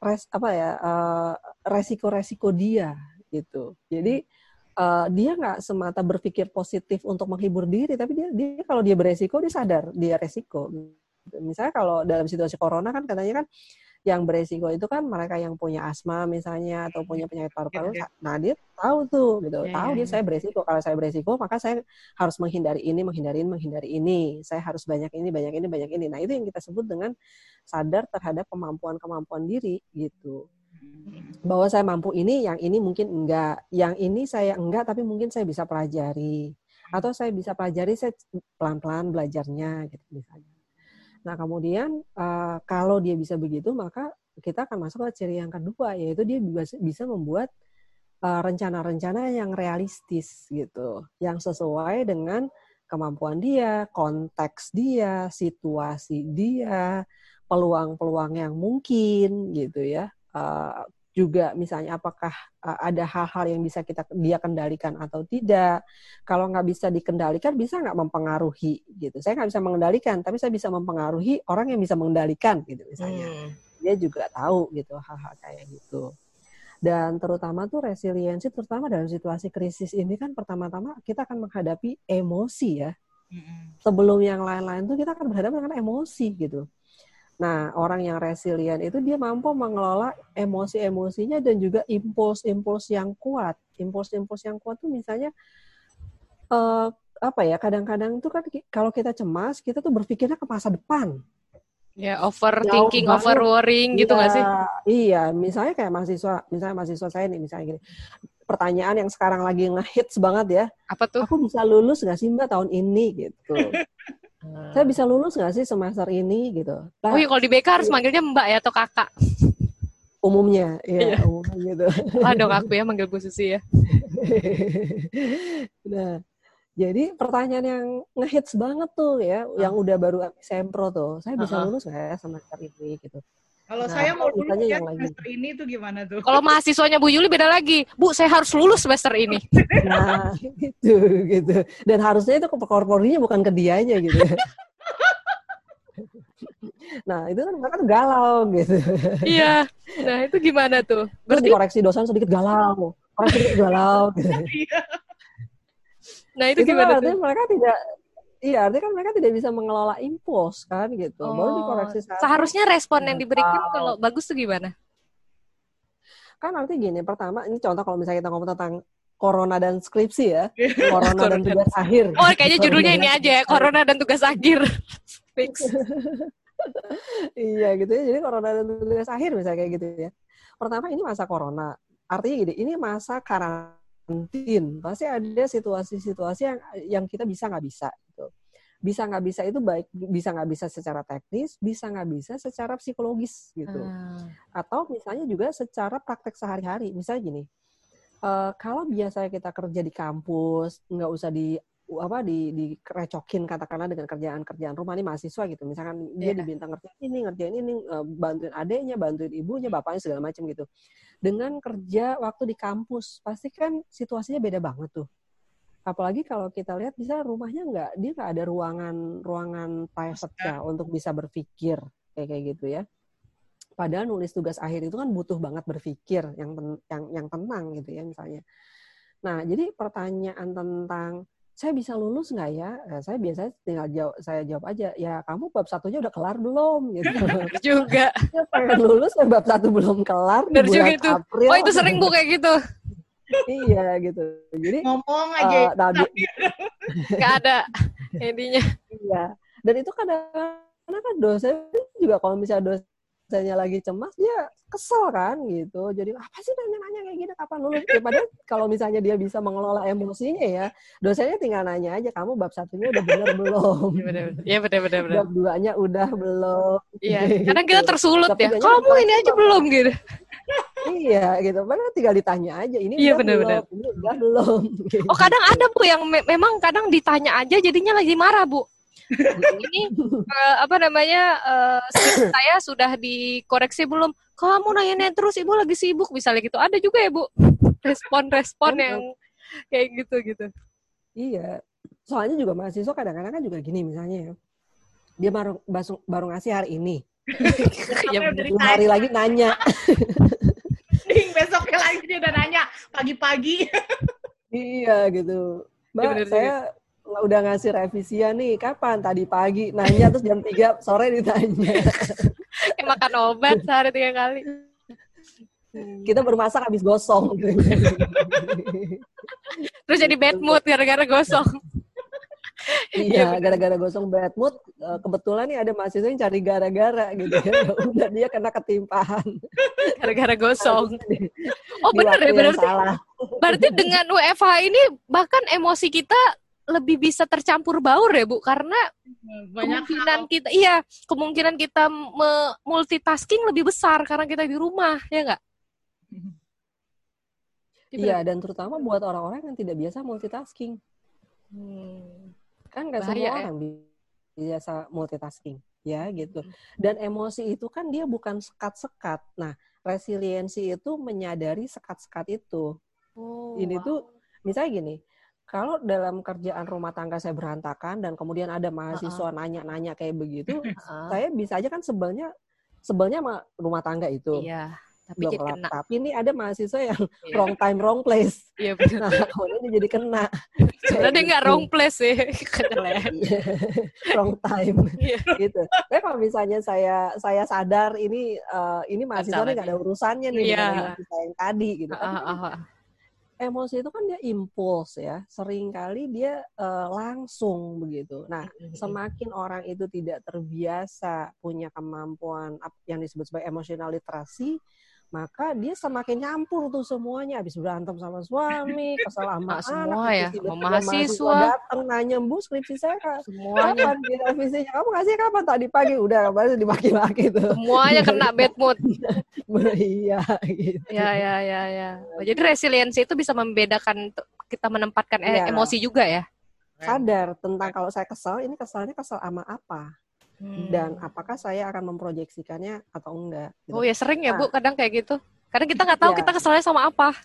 res apa ya uh, resiko-resiko dia gitu. Jadi uh, dia nggak semata berpikir positif untuk menghibur diri tapi dia dia kalau dia beresiko dia sadar dia resiko. Misalnya kalau dalam situasi corona kan katanya kan yang beresiko itu kan mereka yang punya asma misalnya atau punya penyakit paru-paru. Yeah, yeah. Nah dia tahu tuh gitu, yeah, tahu yeah, dia yeah. saya beresiko. Kalau saya beresiko maka saya harus menghindari ini, menghindari ini, menghindari ini. Saya harus banyak ini, banyak ini, banyak ini. Nah itu yang kita sebut dengan sadar terhadap kemampuan-kemampuan diri gitu. Bahwa saya mampu ini, yang ini mungkin enggak, yang ini saya enggak, tapi mungkin saya bisa pelajari. Atau saya bisa pelajari, saya pelan-pelan belajarnya gitu misalnya. Nah, kemudian uh, kalau dia bisa begitu, maka kita akan masuk ke ciri yang kedua, yaitu dia bisa membuat eh, rencana-rencana uh, yang realistis gitu, yang sesuai dengan kemampuan dia, konteks dia, situasi dia, peluang-peluang yang mungkin gitu ya. Uh, juga misalnya apakah uh, ada hal-hal yang bisa kita dia kendalikan atau tidak. Kalau nggak bisa dikendalikan bisa nggak mempengaruhi gitu. Saya nggak bisa mengendalikan tapi saya bisa mempengaruhi orang yang bisa mengendalikan gitu misalnya. Hmm. dia juga tahu gitu hal-hal kayak gitu. Dan terutama tuh resiliensi terutama dalam situasi krisis ini kan pertama-tama kita akan menghadapi emosi ya. Hmm. sebelum yang lain-lain tuh kita akan berhadapan dengan emosi gitu Nah, orang yang resilient itu dia mampu mengelola emosi-emosinya dan juga impuls-impuls yang kuat. Impuls-impuls yang kuat tuh misalnya uh, apa ya? Kadang-kadang itu kan kalau kita cemas, kita tuh berpikirnya ke masa depan. Ya, overthinking, over worrying gitu nggak ya, sih? Iya, misalnya kayak mahasiswa, misalnya mahasiswa saya nih, misalnya gini. Pertanyaan yang sekarang lagi ngehits banget ya. Apa tuh? Aku bisa lulus nggak sih mbak tahun ini gitu. saya bisa lulus nggak sih semester ini gitu. Nah, oh iya kalau di BK harus manggilnya mbak ya atau kakak? Umumnya, ya iya. umumnya gitu. Lah dong aku ya manggil Bu Susi ya. nah, jadi pertanyaan yang ngehits banget tuh ya, yang udah baru sempro tuh, saya bisa lulus nggak ya semester ini gitu. Kalau nah, saya mau lulus ya semester lagi. ini tuh gimana tuh? Kalau mahasiswanya Bu Yuli beda lagi. Bu, saya harus lulus semester ini. nah, gitu gitu. Dan harusnya itu ke korpornya bukan ke dianya gitu. nah, itu kan mereka tuh galau gitu. Iya. Nah, itu gimana tuh? Berarti Terus koreksi dosen sedikit galau. Koreksi sedikit galau gitu. Iya. Nah, itu, itu gimana tuh? Mereka tidak Iya, artinya kan mereka tidak bisa mengelola impuls kan gitu. Oh, Baru dikoreksi saat Seharusnya respon yang diberikan oh. kalau bagus tuh gimana? Kan artinya gini, pertama ini contoh kalau misalnya kita ngomong tentang corona dan skripsi ya. corona dan tugas akhir. Oh, kayaknya judulnya ini aja ya, corona dan tugas akhir. Fix. iya gitu ya. Jadi corona dan tugas akhir misalnya kayak gitu ya. Pertama ini masa corona. artinya gini, ini masa karantin, pasti ada situasi-situasi yang yang kita bisa nggak bisa gitu. Bisa nggak bisa itu baik, bisa nggak bisa secara teknis, bisa nggak bisa secara psikologis gitu. Hmm. Atau misalnya juga secara praktek sehari-hari. Misalnya gini, uh, kalau biasanya kita kerja di kampus, nggak usah di apa di direcokin katakanlah dengan kerjaan-kerjaan rumah ini mahasiswa gitu. Misalkan dia yeah. dibintang ngerjain ini ngerjain ini eh, bantuin adiknya bantuin ibunya bapaknya segala macam gitu. Dengan kerja waktu di kampus pasti kan situasinya beda banget tuh. Apalagi kalau kita lihat bisa rumahnya nggak dia nggak ada ruangan ruangan private ya untuk bisa berpikir kayak kayak gitu ya. Padahal nulis tugas akhir itu kan butuh banget berpikir yang yang yang tenang gitu ya misalnya. Nah jadi pertanyaan tentang saya bisa lulus nggak ya? Nah, saya biasanya tinggal jawab, saya jawab aja, ya kamu bab satunya udah kelar belum? Gitu. juga. Ya, pengen lulus, bab satu belum kelar. Benar juga itu. April. Oh itu sering bu kayak gitu. iya gitu. Jadi ngomong aja. Uh, nah, Gak ada intinya. Iya. Dan itu kadang-kadang kan dosen juga kalau misalnya dosennya lagi cemas, dia kesel kan gitu. Jadi apa sih nanya-nanya kayak gini kapan lulus? Ya, padahal kalau misalnya dia bisa mengelola emosinya ya, dosennya tinggal nanya aja kamu bab satunya udah benar belum? Iya benar benar benar. Bab duanya udah belum. Iya. Gitu. Kadang kita tersulut ya. Kamu ini aja belum gitu. iya gitu. Padahal tinggal ditanya aja ini iya, bener, belum, bener. ini udah belum. Gitu. Oh kadang ada bu yang me memang kadang ditanya aja jadinya lagi marah bu ini uh, apa namanya uh, saya sudah dikoreksi belum? Kamu nanya terus ibu lagi sibuk. Misalnya gitu. Ada juga ya bu? Respon-respon yang kayak gitu gitu. Iya. Soalnya juga mahasiswa kadang-kadang kan juga gini misalnya ya. Dia baru baru, baru ngasih hari ini. Ya hari lagi nanya. Besoknya lagi dia udah nanya. Pagi-pagi. Iya gitu. Mbak ya, saya udah ngasih revisian nih kapan? Tadi pagi. Nanya terus jam 3 sore ditanya. Kayak makan obat sehari tiga kali. Kita baru masak habis gosong. Terus jadi bad mood gara-gara gosong. Iya gara-gara gosong bad mood eh, kebetulan nih ada mahasiswa yang cari gara-gara gitu. Ya udah dia kena ketimpahan. Gara-gara gosong. Oh benar ya berarti berarti dengan WFH ini bahkan emosi kita lebih bisa tercampur baur ya Bu karena Banyak kemungkinan hal. kita iya kemungkinan kita multitasking lebih besar karena kita di rumah ya enggak? Iya dan terutama buat orang-orang yang tidak biasa multitasking. Hmm. Kan nggak semua ya? orang biasa multitasking ya gitu. Hmm. Dan emosi itu kan dia bukan sekat-sekat. Nah, resiliensi itu menyadari sekat-sekat itu. Oh, Ini wow. tuh misalnya gini, kalau dalam kerjaan rumah tangga saya berantakan dan kemudian ada mahasiswa nanya-nanya uh-uh. kayak begitu, uh-uh. saya bisa aja kan sebelnya sebelnya sama rumah tangga itu. Iya. Tapi belum jadi kena. Tapi ini ada mahasiswa yang yeah. wrong time wrong place. Iya benar. Nah, kemudian dia jadi kena. Sebenarnya nggak wrong place sih, wrong time. Yeah. gitu. Tapi kalau misalnya saya saya sadar ini uh, ini mahasiswa nggak ada urusannya nih yeah. dengan yang tadi gitu. Uh, uh, uh emosi itu kan dia impuls ya, sering kali dia uh, langsung begitu. Nah, semakin orang itu tidak terbiasa punya kemampuan yang disebut sebagai emosional literasi, maka dia semakin nyampur tuh semuanya. Habis berantem sama suami kesal sama semua ya sama mahasiswa datang nanya bu skripsi saya semuanya. Kapan di revisinya kamu ngasih kapan? Tadi pagi. Udah baru dimaki-maki tuh. Semuanya kena bad mood. Iya gitu. Ya ya ya ya. Jadi resiliensi itu bisa membedakan kita menempatkan ya. emosi juga ya? Sadar tentang kalau saya kesal ini kesalnya kesal sama apa Hmm. Dan apakah saya akan memproyeksikannya atau enggak? Gitu. Oh ya sering ya Bu, kadang kayak gitu. Kadang kita nggak tahu ya. kita kesalnya sama apa.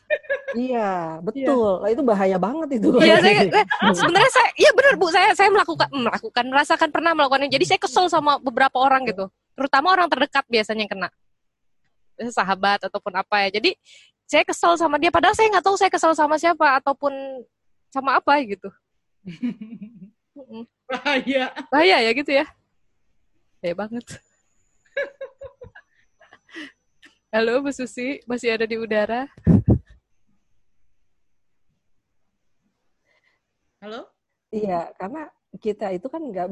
Iya, betul. Ya. Itu bahaya banget itu. Iya, saya, sebenarnya saya, iya benar Bu, saya saya melakukan melakukan merasakan pernah melakukannya. Jadi saya kesel sama beberapa orang gitu, terutama orang terdekat biasanya yang kena sahabat ataupun apa ya. Jadi saya kesel sama dia, padahal saya nggak tahu saya kesel sama siapa ataupun sama apa gitu. Bahaya. Bahaya ya gitu ya. Kayak banget. Halo Bu Susi, masih ada di udara? Halo? Iya, karena kita itu kan nggak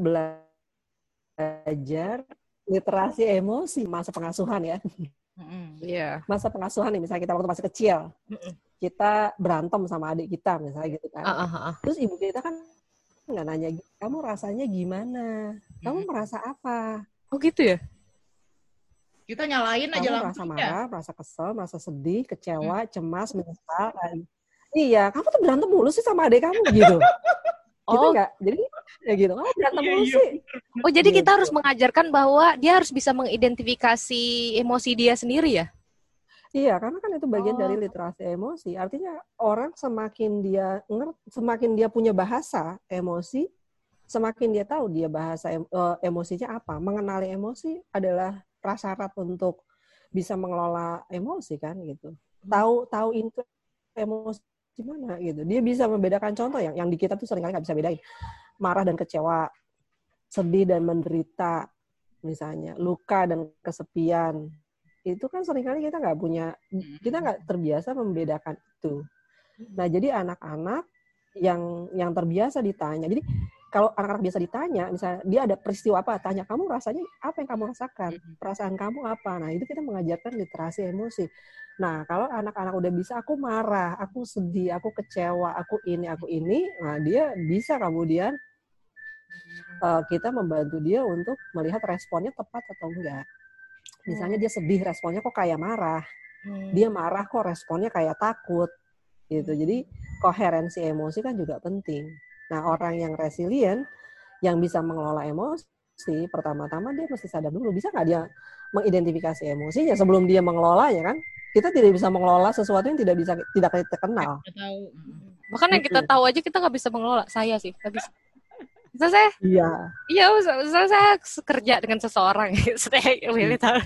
belajar literasi emosi masa pengasuhan ya. Iya. Masa pengasuhan nih, misalnya kita waktu masih kecil, kita berantem sama adik kita misalnya gitu kan. Uh, uh, uh. Terus ibu kita kan nggak nanya, kamu rasanya gimana? Kamu merasa apa? Oh gitu ya? Kita nyalain aja langsung. Merasa marah, merasa kesel, merasa sedih, kecewa, hmm. cemas, menyesal. Iya, kamu tuh berantem mulu sih sama adik kamu gitu. oh. Gitu nggak? Jadi ya gitu. Oh, berantem iya, mulu iya. sih. Oh, jadi kita gitu. harus mengajarkan bahwa dia harus bisa mengidentifikasi emosi dia sendiri ya? Iya, karena kan itu bagian oh. dari literasi emosi. Artinya orang semakin dia semakin dia punya bahasa emosi, semakin dia tahu dia bahasa em, uh, emosinya apa. Mengenali emosi adalah prasyarat untuk bisa mengelola emosi kan gitu. Hmm. Tahu tahu itu emosi gimana gitu. Dia bisa membedakan contoh yang yang di kita tuh sering kali nggak bisa bedain. Marah dan kecewa, sedih dan menderita misalnya, luka dan kesepian, itu kan sering kali kita nggak punya kita nggak hmm. terbiasa membedakan itu. Nah jadi anak-anak yang yang terbiasa ditanya. Jadi kalau anak-anak biasa ditanya misalnya dia ada peristiwa apa tanya kamu rasanya apa yang kamu rasakan? Hmm. perasaan kamu apa? Nah itu kita mengajarkan literasi emosi. Nah kalau anak-anak udah bisa aku marah aku sedih aku kecewa aku ini aku ini nah dia bisa kemudian uh, kita membantu dia untuk melihat responnya tepat atau enggak Misalnya dia sedih, responnya kok kayak marah. Hmm. Dia marah kok responnya kayak takut. Gitu. Jadi koherensi emosi kan juga penting. Nah, orang yang resilient yang bisa mengelola emosi, pertama-tama dia mesti sadar dulu bisa nggak dia mengidentifikasi emosinya sebelum dia mengelolanya kan? Kita tidak bisa mengelola sesuatu yang tidak bisa tidak kita kenal. Bahkan yang kita tahu aja kita nggak bisa mengelola. Saya sih nggak bisa. Saya, iya, iya, misalnya saya kerja dengan seseorang, saya milih tahu.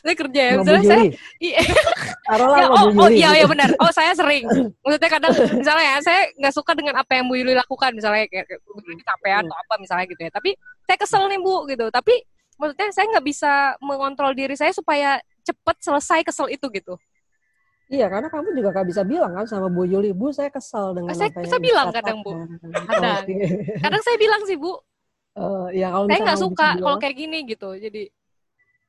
saya kerja ya, misalnya saya, iya, ya, oh, oh iya, iya benar. Oh saya sering, maksudnya kadang misalnya ya, saya nggak suka dengan apa yang Bu Yuli lakukan, misalnya kayak Bu Yuli capean atau apa misalnya gitu ya. Tapi saya kesel nih Bu gitu. Tapi maksudnya saya nggak bisa mengontrol diri saya supaya cepet selesai kesel itu gitu. Iya, karena kamu juga gak bisa bilang kan sama Bu Yuli, Bu saya kesel dengan saya apa bisa bilang kadang Bu, kadang. kadang saya bilang sih Bu, uh, ya kalau saya nggak suka kalau kayak gini gitu, jadi.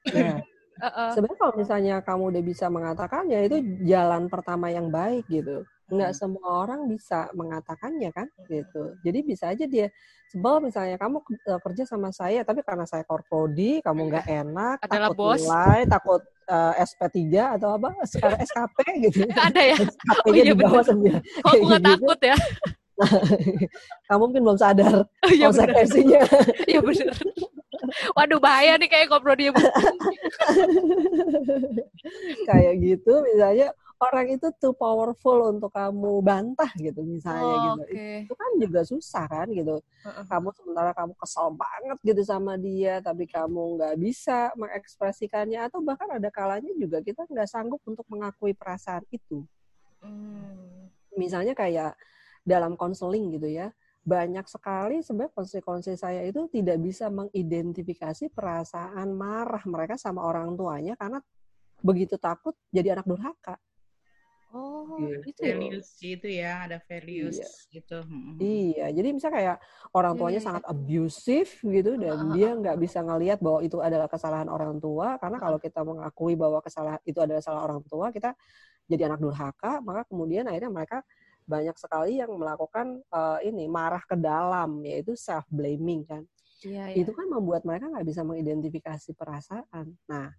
Ya. uh -uh. Sebenarnya kalau misalnya kamu udah bisa mengatakannya itu jalan pertama yang baik gitu nggak hmm. semua orang bisa mengatakannya kan gitu jadi bisa aja dia sebel misalnya kamu eh, kerja sama saya tapi karena saya korprodi kamu nggak enak Adalah takut bos. nilai takut uh, eh, SP3 atau apa? Sekarang SKP gitu. Ada ya? SKP oh, iya di bawah sembilan. Kok aku nggak gitu. takut ya? Kamu mungkin belum sadar oh, iya konsekuensinya. Iya benar Waduh bahaya nih kayak koprodi kayak gitu misalnya orang itu too powerful untuk kamu bantah gitu misalnya oh, gitu okay. itu kan juga susah kan gitu uh-uh. kamu sementara kamu kesal banget gitu sama dia tapi kamu nggak bisa mengekspresikannya atau bahkan ada kalanya juga kita nggak sanggup untuk mengakui perasaan itu hmm. misalnya kayak dalam konseling gitu ya banyak sekali sebenarnya konseling-konseling saya itu tidak bisa mengidentifikasi perasaan marah mereka sama orang tuanya karena begitu takut jadi anak durhaka. Oh, gitu. itu ya? values gitu ya, ada values iya. gitu. Iya, jadi misalnya kayak orang tuanya hmm. sangat abusive gitu dan uh, dia nggak bisa ngelihat bahwa itu adalah kesalahan orang tua karena kalau kita mengakui bahwa kesalahan itu adalah salah orang tua, kita jadi anak durhaka, maka kemudian akhirnya mereka banyak sekali yang melakukan uh, ini marah ke dalam yaitu self blaming kan. Iya, iya. Itu kan membuat mereka nggak bisa mengidentifikasi perasaan. Nah,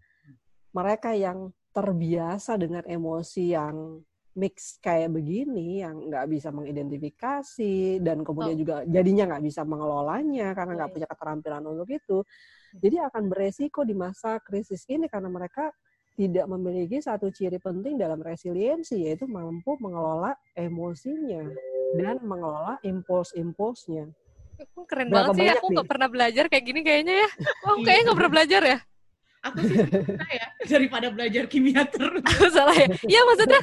mereka yang terbiasa dengan emosi yang mix kayak begini yang nggak bisa mengidentifikasi dan kemudian oh. juga jadinya nggak bisa mengelolanya karena nggak punya keterampilan untuk itu hmm. jadi akan beresiko di masa krisis ini karena mereka tidak memiliki satu ciri penting dalam resiliensi yaitu mampu mengelola emosinya dan mengelola impuls-impulsnya. Keren Berapa banget sih, aku nggak pernah belajar kayak gini kayaknya ya. Oh, kayaknya nggak pernah belajar ya aku sih suka ya daripada belajar kimia terus. Salah ya? Iya maksudnya,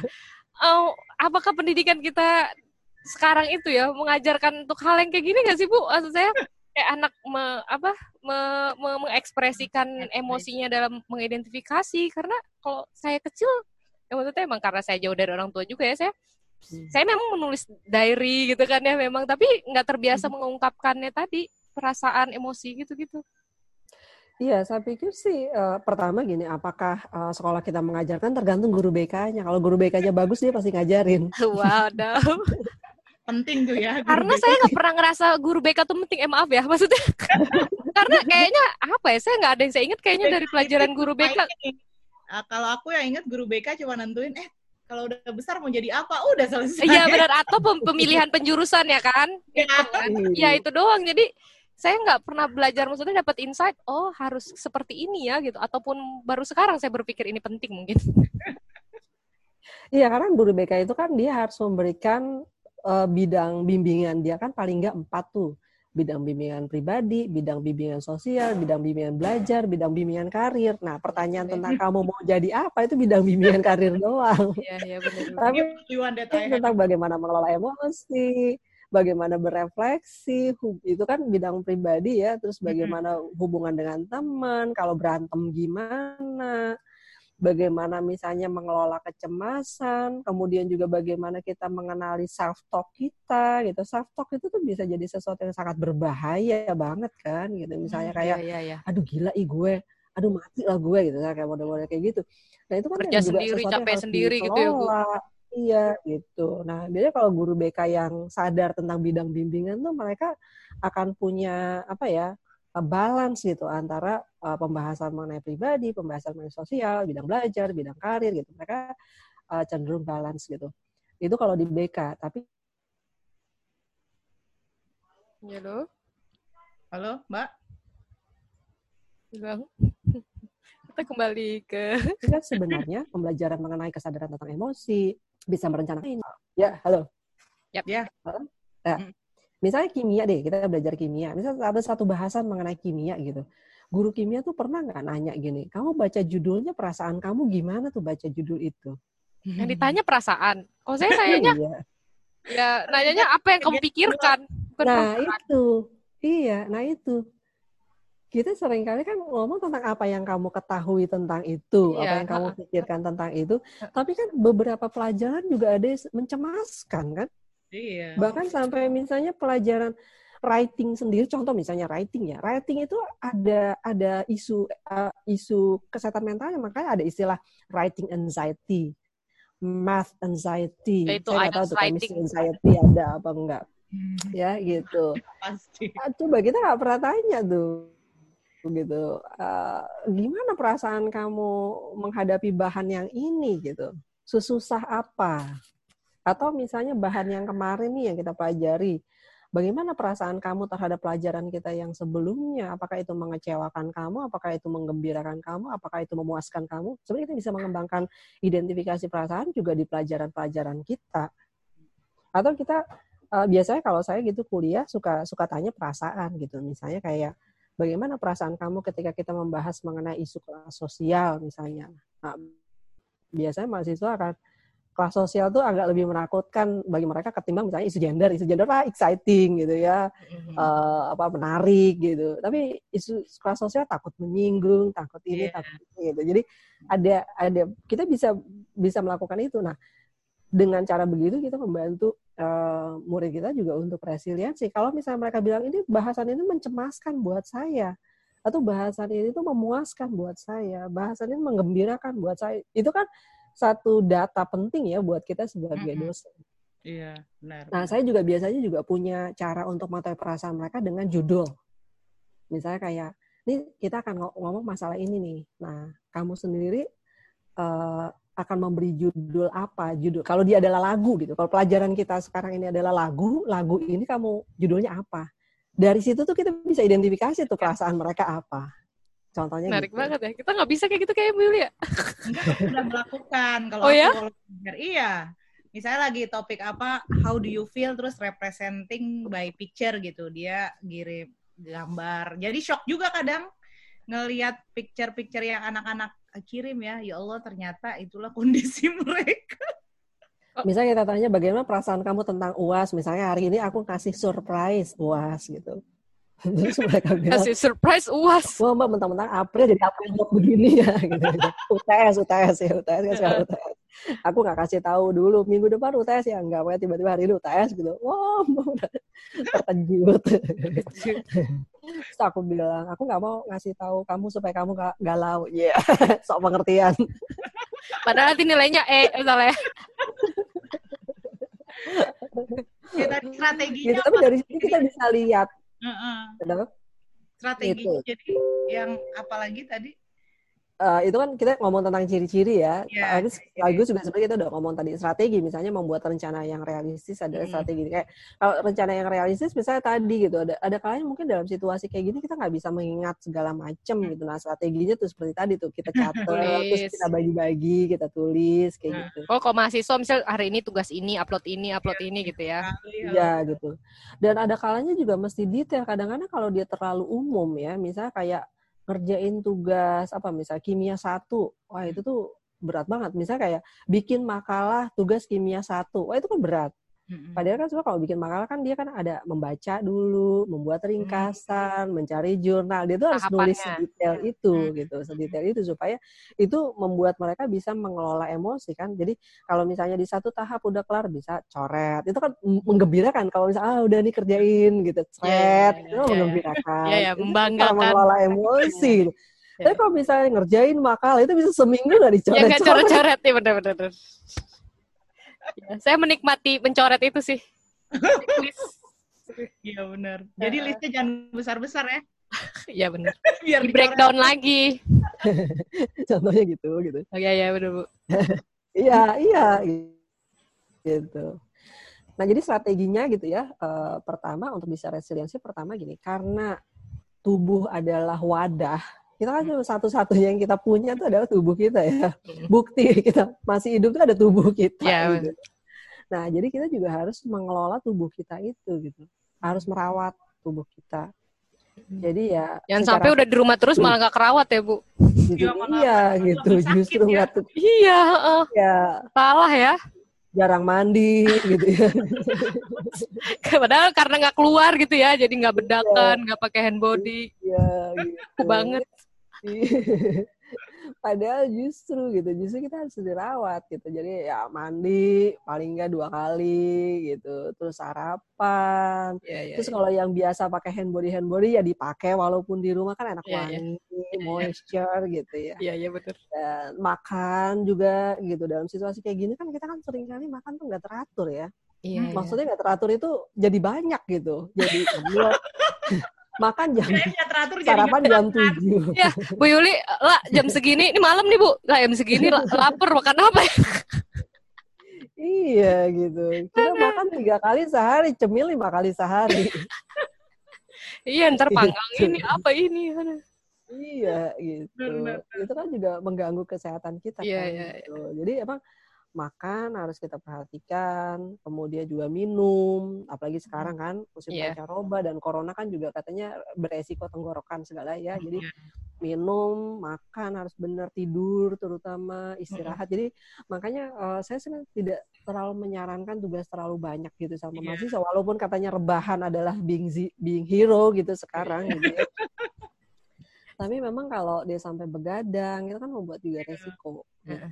uh, apakah pendidikan kita sekarang itu ya mengajarkan untuk hal yang kayak gini nggak sih bu? Maksud saya kayak anak me, apa me, me, mengekspresikan emosinya dalam mengidentifikasi karena kalau saya kecil ya maksudnya emang karena saya jauh dari orang tua juga ya saya hmm. saya memang menulis diary gitu kan ya memang tapi nggak terbiasa hmm. mengungkapkannya tadi perasaan emosi gitu gitu Iya, saya pikir sih uh, pertama gini, apakah uh, sekolah kita mengajarkan tergantung guru BK-nya. Kalau guru BK-nya bagus dia pasti ngajarin. Waduh. penting tuh ya. Karena BK. saya nggak pernah ngerasa guru BK tuh penting. Eh maaf ya, maksudnya karena kayaknya apa ya? Saya nggak ada yang saya ingat kayaknya dari pelajaran guru BK. Uh, kalau aku yang ingat guru BK cuma nentuin, eh kalau udah besar mau jadi apa? Udah selesai. Iya benar atau pemilihan penjurusan ya kan? Iya? Ya, itu doang. Jadi saya nggak pernah belajar maksudnya dapat insight oh harus seperti ini ya gitu ataupun baru sekarang saya berpikir ini penting mungkin iya karena guru BK itu kan dia harus memberikan uh, bidang bimbingan dia kan paling nggak empat tuh bidang bimbingan pribadi, bidang bimbingan sosial, bidang bimbingan belajar, bidang bimbingan karir. Nah, pertanyaan tentang kamu mau jadi apa itu bidang bimbingan karir doang. Iya, iya benar. Tapi tentang bagaimana mengelola emosi, bagaimana berefleksi, itu kan bidang pribadi ya, terus bagaimana hubungan dengan teman, kalau berantem gimana, bagaimana misalnya mengelola kecemasan, kemudian juga bagaimana kita mengenali self talk kita gitu. Self talk itu tuh bisa jadi sesuatu yang sangat berbahaya banget kan gitu. Misalnya kayak iya, iya, iya. aduh gila ih gue, aduh mati lah gue gitu kayak model-model kayak gitu. Nah, itu kan kerja sendiri, capek sendiri gitu ya, Bu. Iya gitu. Nah biasanya kalau guru BK yang sadar tentang bidang bimbingan tuh mereka akan punya apa ya balance gitu antara uh, pembahasan mengenai pribadi, pembahasan mengenai sosial, bidang belajar, bidang karir gitu. Mereka uh, cenderung balance gitu. Itu kalau di BK. Tapi Halo. Halo, Mbak. Bang. Kita kembali ke Kita sebenarnya pembelajaran mengenai kesadaran tentang emosi, bisa merencanakan. Ya, halo. Yap. Ya. Halo? Ya. Hmm. Misalnya kimia deh, kita belajar kimia. Misalnya ada satu bahasan mengenai kimia gitu. Guru kimia tuh pernah nggak nanya gini, kamu baca judulnya perasaan kamu gimana tuh baca judul itu? Yang ditanya perasaan. Oh saya nanyanya, iya. ya nanyanya apa yang kamu pikirkan? Bukan nah perasaan. itu, iya, nah itu kita sering kali kan ngomong tentang apa yang kamu ketahui tentang itu, iya. apa yang kamu pikirkan tentang itu. Tapi kan beberapa pelajaran juga ada mencemaskan kan? Iya. Bahkan sampai misalnya pelajaran writing sendiri, contoh misalnya writing ya, writing itu ada ada isu uh, isu kesehatan mentalnya, makanya ada istilah writing anxiety, math anxiety, itu saya nggak tahu tuh chemistry anxiety ada apa enggak, hmm. ya gitu. Pasti. Ah, coba kita nggak pernah tanya tuh gitu. Uh, gimana perasaan kamu menghadapi bahan yang ini gitu? Sesusah apa? Atau misalnya bahan yang kemarin nih yang kita pelajari, bagaimana perasaan kamu terhadap pelajaran kita yang sebelumnya? Apakah itu mengecewakan kamu? Apakah itu menggembirakan kamu? Apakah itu memuaskan kamu? Sebenarnya kita bisa mengembangkan identifikasi perasaan juga di pelajaran-pelajaran kita. Atau kita uh, biasanya kalau saya gitu kuliah suka suka tanya perasaan gitu. Misalnya kayak bagaimana perasaan kamu ketika kita membahas mengenai isu kelas sosial misalnya. Nah, biasanya mahasiswa akan kelas sosial tuh agak lebih menakutkan bagi mereka ketimbang misalnya isu gender. Isu gender lah exciting gitu ya, mm-hmm. uh, apa menarik gitu. Tapi isu kelas sosial takut menyinggung, takut ini, yeah. takut ini gitu. Jadi ada ada kita bisa bisa melakukan itu. Nah, dengan cara begitu kita membantu uh, murid kita juga untuk resiliensi. Kalau misalnya mereka bilang ini bahasan ini mencemaskan buat saya atau bahasan ini tuh memuaskan buat saya, bahasan ini menggembirakan buat saya, itu kan satu data penting ya buat kita sebagai dosen. Iya, benar. Nah, saya juga biasanya juga punya cara untuk mengetahui perasaan mereka dengan judul. Misalnya kayak, ini kita akan ngomong masalah ini nih. Nah, kamu sendiri uh, akan memberi judul apa? Judul kalau dia adalah lagu gitu. Kalau pelajaran kita sekarang ini adalah lagu lagu ini kamu judulnya apa? Dari situ tuh kita bisa identifikasi tuh perasaan mereka apa. Contohnya menarik gitu. banget ya. Kita nggak bisa kayak gitu kayak Bu ya? Enggak sudah melakukan. Kalau oh, ya? iya. Misalnya lagi topik apa how do you feel? Terus representing by picture gitu. Dia kirim gambar. Jadi shock juga kadang ngelihat picture-picture yang anak-anak kirim ya, ya Allah ternyata itulah kondisi mereka. Misalnya kita tanya bagaimana perasaan kamu tentang UAS, misalnya hari ini aku kasih surprise UAS gitu. Terus mereka bilang, kasih surprise UAS. Wah mbak mentang-mentang April jadi April begini ya. Gitu, gitu. UTS, UTS ya, UTS kan sekarang UTS. Aku nggak kasih tahu dulu minggu depan UTS ya nggak pokoknya tiba-tiba hari ini UTS gitu. Wah udah terkejut. Terus aku bilang aku nggak mau ngasih tahu kamu supaya kamu gak galau. Ya yeah. sok pengertian. Padahal nanti nilainya E misalnya kita strateginya gitu, tapi dari sini kita bisa lihat. Uh-uh. strategi jadi yang apalagi tadi uh, itu kan kita ngomong tentang ciri-ciri ya. Yeah. Sekaligus juga sebenarnya kita udah ngomong tadi strategi, misalnya membuat rencana yang realistis adalah hmm. strategi. Kayak kalau rencana yang realistis misalnya tadi gitu, ada ada kalian mungkin dalam situasi kayak gini kita nggak bisa mengingat segala macam hmm. gitu. Nah strateginya tuh seperti tadi tuh kita catat, terus kita bagi-bagi, kita tulis kayak hmm. gitu. Oh kalau mahasiswa misal hari ini tugas ini, upload ini, upload yeah. ini gitu ya? Iya gitu. Dan ada kalanya juga mesti detail. Kadang-kadang kalau dia terlalu umum ya, misalnya kayak ngerjain tugas apa misalnya kimia satu. Wah itu tuh berat banget. Misalnya kayak bikin makalah tugas kimia satu. Wah itu kan berat hmm Padahal kan sebenarnya kalau bikin makalah kan dia kan ada membaca dulu, membuat ringkasan, hmm mencari jurnal. Dia tuh harus nulis detail itu hmm gitu, sedetail itu supaya itu membuat mereka bisa mengelola emosi kan. Jadi kalau misalnya di satu tahap udah kelar bisa coret. Itu kan menggembirakan kalau misalnya ah udah nih kerjain gitu, iya, iya, coret. Yeah, yeah, itu yeah, menggembirakan. Yeah, yeah, membanggakan. mengelola emosi gitu. Yeah. Tapi kalau misalnya ngerjain makalah itu bisa seminggu nggak dicoret. Ya coret-coret, ya benar-benar ya, saya menikmati mencoret itu sih. Iya benar. Jadi listnya jangan besar-besar ya. Iya benar. Biar di breakdown lagi. Contohnya gitu gitu. Oh iya iya benar Bu. iya iya gitu. Nah jadi strateginya gitu ya. Uh, pertama untuk bisa resiliensi pertama gini karena tubuh adalah wadah kita kan cuma satu-satunya yang kita punya itu adalah tubuh kita ya. Bukti kita masih hidup itu ada tubuh kita. Yeah, gitu. Nah, jadi kita juga harus mengelola tubuh kita itu gitu. Harus merawat tubuh kita. Hmm. Jadi ya Yang sampai udah di rumah terus malah nggak kerawat ya, Bu. Gitu, ya, iya, gitu. Justru ya. nggak ya. tuh. Iya, uh, ya. Salah ya jarang mandi gitu ya. Padahal karena nggak keluar gitu ya, jadi nggak bedakan, iya. nggak ya. pakai hand body. Iya, gitu. banget. Padahal justru gitu, justru kita harus dirawat gitu. Jadi ya mandi paling nggak dua kali gitu, terus sarapan. Yeah, yeah, terus yeah. kalau yang biasa pakai hand body hand body ya dipakai walaupun di rumah kan enak yeah, wangi, yeah. moisture gitu ya. Iya yeah, iya yeah, betul. Dan makan juga gitu dalam situasi kayak gini kan kita kan sering kali makan tuh nggak teratur ya. Iya, Maksudnya nggak teratur itu jadi banyak gitu. Jadi makan jam teratur sarapan jam tujuh. Ya, Bu Yuli, lah jam segini, ini malam nih Bu, lah jam segini lapar makan apa ya? iya gitu. Kita makan tiga kali sehari, cemil lima kali sehari. iya, ntar panggang gitu. ini apa ini? Iya gitu. Itu kan juga mengganggu kesehatan kita iya, kan. Iya, gitu. iya. Jadi emang makan harus kita perhatikan, kemudian juga minum, apalagi sekarang kan musim yeah. pancaroba dan corona kan juga katanya beresiko tenggorokan segala ya. Jadi yeah. minum, makan harus benar tidur terutama istirahat. Mm. Jadi makanya uh, saya sebenarnya tidak terlalu menyarankan tugas terlalu banyak gitu sama yeah. mahasiswa walaupun katanya rebahan adalah being being hero gitu sekarang gitu ya. Tapi memang kalau dia sampai begadang itu kan membuat juga resiko. Gitu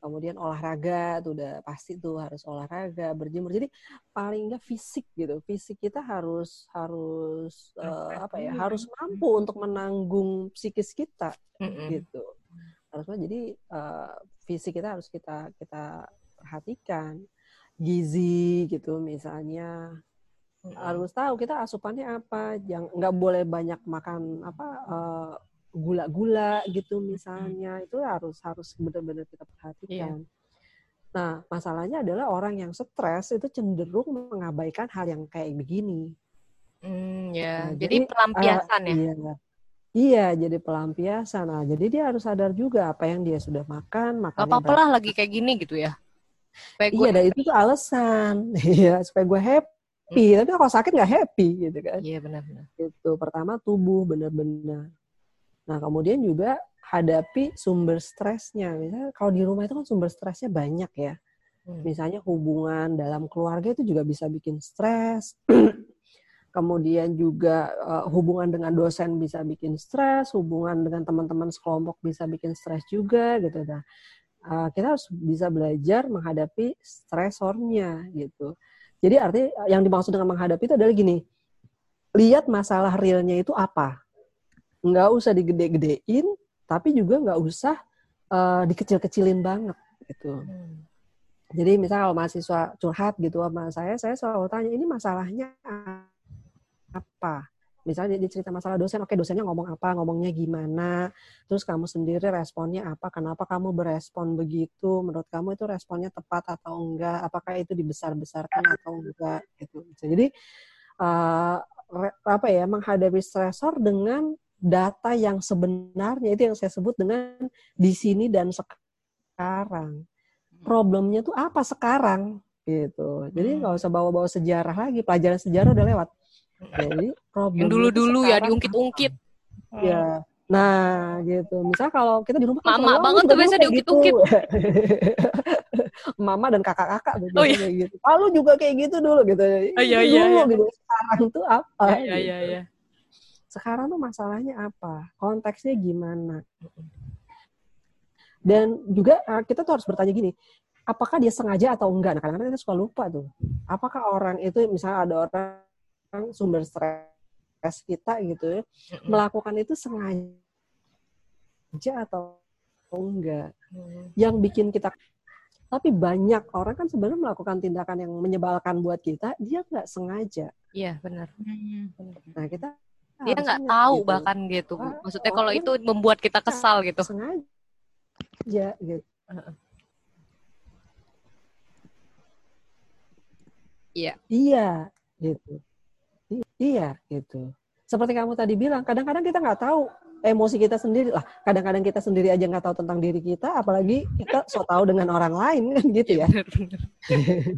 kemudian olahraga tuh udah pasti tuh harus olahraga berjemur. Jadi paling enggak fisik gitu. Fisik kita harus harus uh, apa ya harus mampu untuk menanggung psikis kita mm-hmm. gitu. Harusnya jadi uh, fisik kita harus kita kita perhatikan. Gizi gitu misalnya. Mm-hmm. harus tahu kita asupannya apa. Yang nggak boleh banyak makan apa uh, gula-gula gitu misalnya itu harus harus benar-benar kita perhatikan. Iya. Nah, masalahnya adalah orang yang stres itu cenderung mengabaikan hal yang kayak begini. Hmm, ya. Nah, jadi, jadi pelampiasan uh, ya. Iya. Iya, jadi pelampiasan. Nah, jadi dia harus sadar juga apa yang dia sudah makan, makan. apa lah lagi kayak gini gitu ya. Supaya iya, dan itu tuh alasan. Iya, supaya gue happy. Hmm. Tapi kalau sakit nggak happy gitu kan. Iya, benar-benar. Itu pertama tubuh benar-benar Nah, kemudian juga hadapi sumber stresnya. Misalnya kalau di rumah itu kan sumber stresnya banyak ya. Hmm. Misalnya hubungan dalam keluarga itu juga bisa bikin stres. kemudian juga uh, hubungan dengan dosen bisa bikin stres, hubungan dengan teman-teman sekelompok bisa bikin stres juga gitu. Nah, uh, kita harus bisa belajar menghadapi stresornya gitu. Jadi artinya yang dimaksud dengan menghadapi itu adalah gini, lihat masalah realnya itu apa. Nggak usah digede-gedein, tapi juga nggak usah uh, dikecil-kecilin banget gitu. Hmm. Jadi misal kalau mahasiswa curhat gitu sama saya, saya selalu tanya ini masalahnya apa? Misalnya dia cerita masalah dosen, oke dosennya ngomong apa, ngomongnya gimana, terus kamu sendiri responnya apa, kenapa kamu berespon begitu, menurut kamu itu responnya tepat atau enggak, apakah itu dibesar-besarkan atau enggak, gitu. Jadi uh, apa ya menghadapi stresor dengan data yang sebenarnya itu yang saya sebut dengan di sini dan sekarang. Problemnya tuh apa sekarang gitu. Jadi nggak usah bawa-bawa sejarah lagi, pelajaran sejarah udah lewat jadi problem dulu-dulu ya diungkit-ungkit. Ya. Nah, gitu. Misal kalau kita di rumah kan Mama banget tuh biasa diungkit-ungkit. Gitu. Mama dan kakak-kakak gitu. Oh, iya. gitu. Lalu juga kayak gitu dulu gitu. Oh, iya, iya, dulu iya. gitu. Sekarang tuh apa? Iya, iya, gitu. iya, iya. Sekarang tuh masalahnya apa? Konteksnya gimana? Dan juga eh, kita tuh harus bertanya gini, apakah dia sengaja atau enggak? Nah, kadang-kadang kita suka lupa tuh. Apakah orang itu misalnya ada orang sumber stres kita gitu ya, melakukan itu sengaja atau enggak. Yang bikin kita tapi banyak orang kan sebenarnya melakukan tindakan yang menyebalkan buat kita, dia nggak sengaja. Iya benar. Hmm. Nah kita dia nggak tahu gitu. bahkan gitu. Maksudnya kalau itu membuat kita kesal gitu. Sengaja gitu. Iya. Iya gitu. Iya, gitu. Seperti kamu tadi bilang, kadang-kadang kita nggak tahu emosi kita sendiri lah. Kadang-kadang kita sendiri aja nggak tahu tentang diri kita, apalagi kita so tahu dengan orang lain kan gitu ya.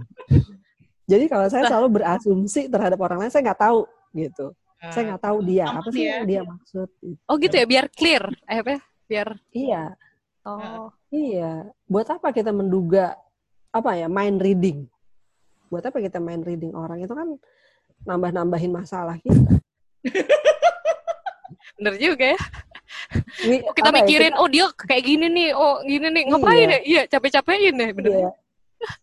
Jadi kalau saya selalu berasumsi terhadap orang lain, saya nggak tahu gitu. Saya nggak tahu dia apa sih yang dia maksud. Oh gitu ya, biar clear, eh apa? Ya? Biar. Iya. Oh. Iya. Buat apa kita menduga apa ya mind reading? Buat apa kita mind reading orang itu kan nambah-nambahin masalah kita. Bener juga ya. Ini, oh, kita ya, mikirin, ya, kita... oh dia kayak gini nih, oh gini nih, ngapain iya. ya? Iya, capek-capekin deh, bener. Iya.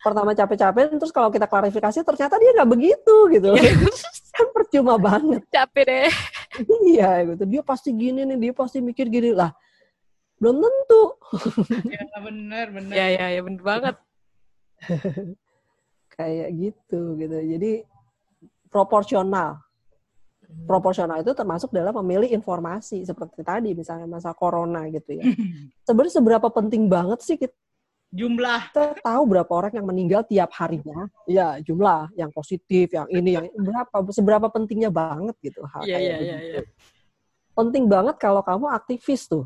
Pertama capek-capek, terus kalau kita klarifikasi ternyata dia nggak begitu gitu. Iya. kan percuma banget. Capek deh. iya, gitu. Dia pasti gini nih, dia pasti mikir gini lah. Belum tentu. ya bener, bener. Ya, ya, ya bener banget. Kayak gitu, gitu. Jadi proporsional. Hmm. Proporsional itu termasuk dalam memilih informasi seperti tadi misalnya masa corona gitu ya. Sebenarnya seberapa penting banget sih kita jumlah kita tahu berapa orang yang meninggal tiap harinya ya jumlah yang positif yang ini yang berapa seberapa pentingnya banget gitu hal yeah, kayak yeah, yeah, yeah. penting banget kalau kamu aktivis tuh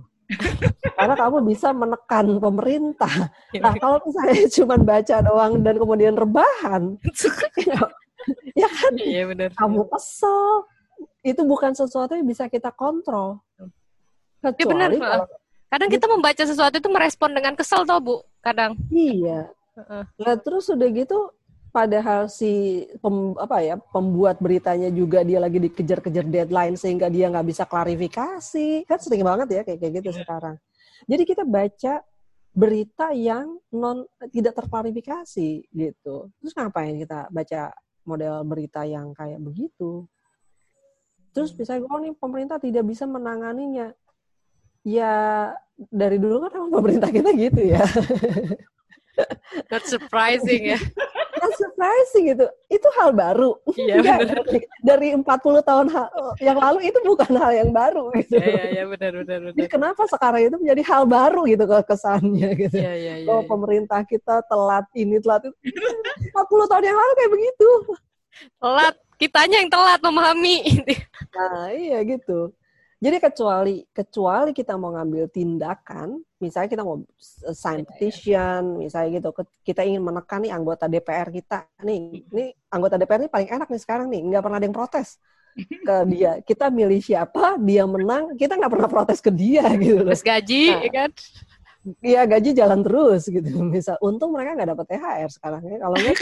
karena kamu bisa menekan pemerintah iya. nah kalau misalnya cuma baca doang dan kemudian rebahan ya ya kan? Iya benar. Kamu kesel. Itu bukan sesuatu yang bisa kita kontrol. Kecuali ya benar, kalau, Kadang kita membaca sesuatu itu merespon dengan kesel tau Bu, kadang. Iya. Uh. Nah, terus udah gitu padahal si pem, apa ya pembuat beritanya juga dia lagi dikejar-kejar deadline sehingga dia nggak bisa klarifikasi kan sering banget ya kayak kayak gitu yeah. sekarang jadi kita baca berita yang non tidak terklarifikasi gitu terus ngapain kita baca model berita yang kayak begitu. Terus bisa oh nih pemerintah tidak bisa menanganinya. Ya dari dulu kan emang pemerintah kita gitu ya. Not surprising ya. Not surprising gitu. Itu hal baru. Iya benar. Dari, dari 40 tahun yang lalu itu bukan hal yang baru gitu. Iya iya ya, benar benar benar. Jadi kenapa sekarang itu menjadi hal baru gitu kesannya gitu. Iya iya iya. Oh, pemerintah kita telat ini telat itu. 40 tahun yang lalu kayak begitu. Telat, kitanya yang telat memahami. nah, iya gitu. Jadi kecuali kecuali kita mau ngambil tindakan, misalnya kita mau sign petition, misalnya gitu, kita ingin menekan nih anggota DPR kita, nih, ini anggota DPR ini paling enak nih sekarang nih, nggak pernah ada yang protes ke dia. Kita milih siapa, dia menang, kita nggak pernah protes ke dia gitu. Terus gaji, nah, ya kan? Iya gaji jalan terus gitu. Misal, untung mereka nggak dapat THR sekarang ya. Kalau nggak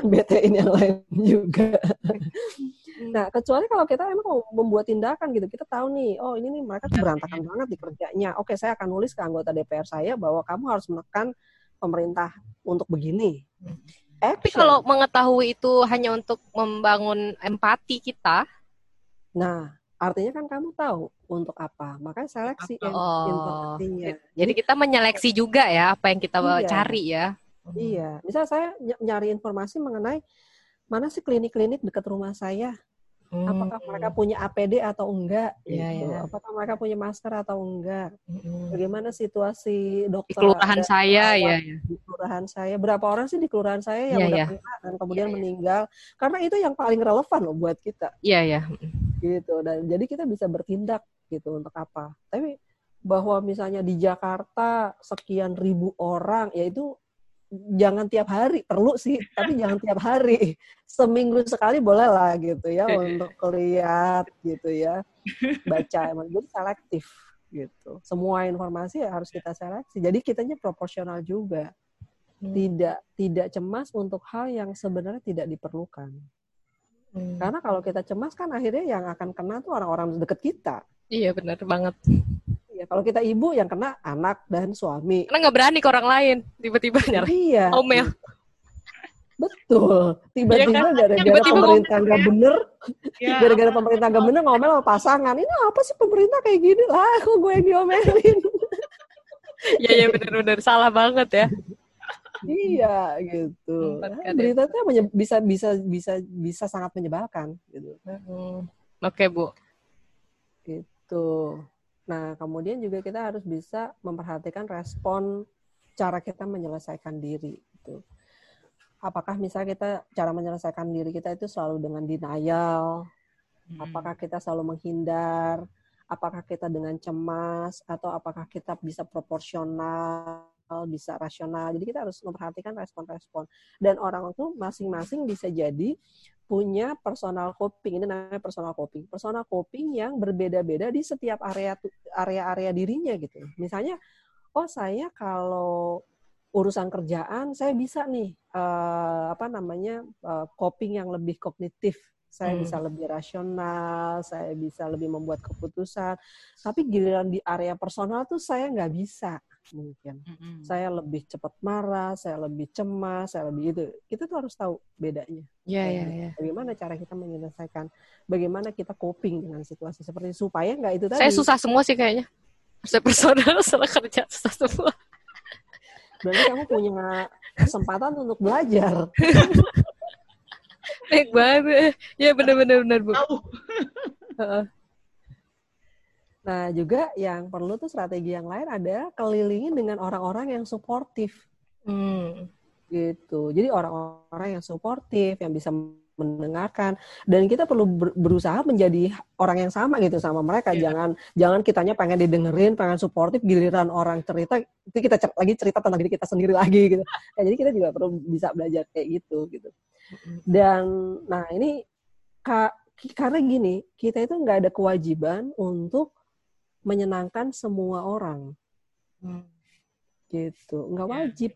BTN yang lain juga. Nah, kecuali kalau kita emang mau membuat tindakan gitu, kita tahu nih, oh ini nih mereka tuh berantakan banget di kerjanya. Oke, saya akan nulis ke anggota DPR saya bahwa kamu harus menekan pemerintah untuk begini. Tapi kalau mengetahui itu hanya untuk membangun empati kita, nah artinya kan kamu tahu untuk apa. Makanya seleksi Oh. informasinya. jadi kita menyeleksi juga ya apa yang kita Iya. cari ya. Iya, misal saya ny- nyari informasi mengenai mana sih klinik-klinik dekat rumah saya, apakah mereka punya APD atau enggak, Hmm. Iya, gitu. iya. apakah mereka punya masker atau enggak, Mm-mm. bagaimana situasi di dokter kelurahan ada saya ya, ya. di kelurahan saya, berapa orang sih di kelurahan saya yang Iya, udah iya. kena dan kemudian Iya, iya. meninggal, karena itu yang paling relevan loh buat kita, Iya ya. gitu. Dan jadi kita bisa bertindak gitu untuk apa. Tapi bahwa misalnya di Jakarta sekian ribu orang, ya itu jangan tiap hari perlu sih tapi jangan tiap hari. Seminggu sekali boleh lah gitu ya untuk lihat gitu ya baca. Emang jadi selektif gitu. Semua informasi ya harus kita seleksi. Jadi kitanya proporsional juga. Hmm. tidak tidak cemas untuk hal yang sebenarnya tidak diperlukan. Hmm. karena kalau kita cemas kan akhirnya yang akan kena tuh orang-orang deket kita. Iya benar banget. Ya kalau kita ibu yang kena anak dan suami Karena nggak berani ke orang lain tiba-tiba nyari iya omel. Betul. Tiba-tiba Iya kan? gara-gara pemerintah nggak ya. bener, Ya, gara-gara pemerintah nggak bener ngomel sama pasangan. Ini apa sih pemerintah kayak gini lah? Kok gue yang diomelin? Iya iya benar-benar salah banget ya. iya gitu. Nah, kan ya. berita itu bisa bisa bisa bisa sangat menyebalkan gitu. Hmm. Oke bu. Gitu. Nah kemudian juga kita harus bisa memperhatikan respon cara kita menyelesaikan diri. Gitu. Apakah misalnya kita cara menyelesaikan diri kita itu selalu dengan denial, Hmm. Apakah kita selalu menghindar? Apakah kita dengan cemas? Atau apakah kita bisa proporsional, bisa rasional? Jadi kita harus memperhatikan respon-respon. Dan orang itu masing-masing bisa jadi punya personal coping. Ini namanya personal coping. Personal coping yang berbeda-beda di setiap area area-area dirinya gitu. Misalnya, oh saya kalau urusan kerjaan saya bisa nih eh, apa namanya eh, coping yang lebih kognitif saya Hmm. bisa lebih rasional, saya bisa lebih membuat keputusan. Tapi giliran di area personal tuh saya nggak bisa mungkin. Mm-mm. Saya lebih cepat marah, saya lebih cemas, saya lebih itu. Kita tuh harus tahu bedanya. Iya Kayak iya gitu. iya. Bagaimana cara kita menyelesaikan, bagaimana kita coping dengan situasi seperti itu supaya nggak itu tadi. Saya susah semua sih kayaknya. Saya personal salah kerja susah semua. Berarti kamu punya kesempatan untuk belajar. Baik banget. Ya benar-benar benar bu. Tahu. Nah, juga yang perlu tuh strategi yang lain ada kelilingin dengan orang-orang yang suportif Hmm. gitu. Jadi orang-orang yang suportif, yang bisa mendengarkan dan kita perlu ber- berusaha menjadi orang yang sama gitu sama mereka. Iya. Jangan jangan kitanya pengen didengerin, pengen suportif giliran orang cerita itu kita cer- lagi cerita tentang diri kita sendiri lagi gitu. Nah, jadi kita juga perlu bisa belajar kayak gitu gitu. Dan nah ini ka- karena gini, kita itu nggak ada kewajiban untuk menyenangkan semua orang. Hmm. gitu. Nggak Ya. wajib.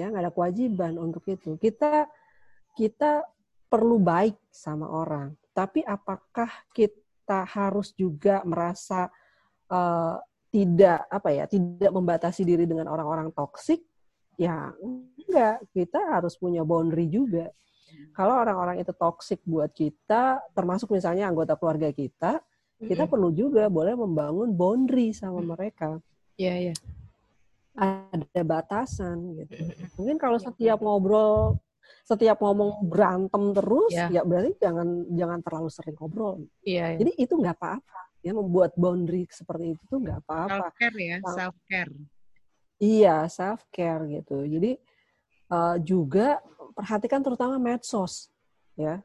Ya nggak ada kewajiban untuk itu. Kita kita perlu baik sama orang. Tapi apakah kita harus juga merasa eh, tidak apa ya tidak membatasi diri dengan orang-orang toksik ya enggak kita harus punya boundary juga. Kalau orang-orang itu toksik buat kita termasuk misalnya anggota keluarga kita kita Mm-mm. perlu juga boleh membangun boundary sama Hmm. mereka Iya iya. ada batasan gitu. Mungkin kalau setiap ngobrol, setiap ngomong berantem terus, Ya. ya berarti jangan jangan terlalu sering ngobrol. Iya iya. Jadi itu nggak apa-apa. Ya membuat boundary seperti itu tuh nggak apa-apa. Self care ya, Sama- self care. Iya self care gitu. Jadi eh, juga perhatikan terutama medsos. Ya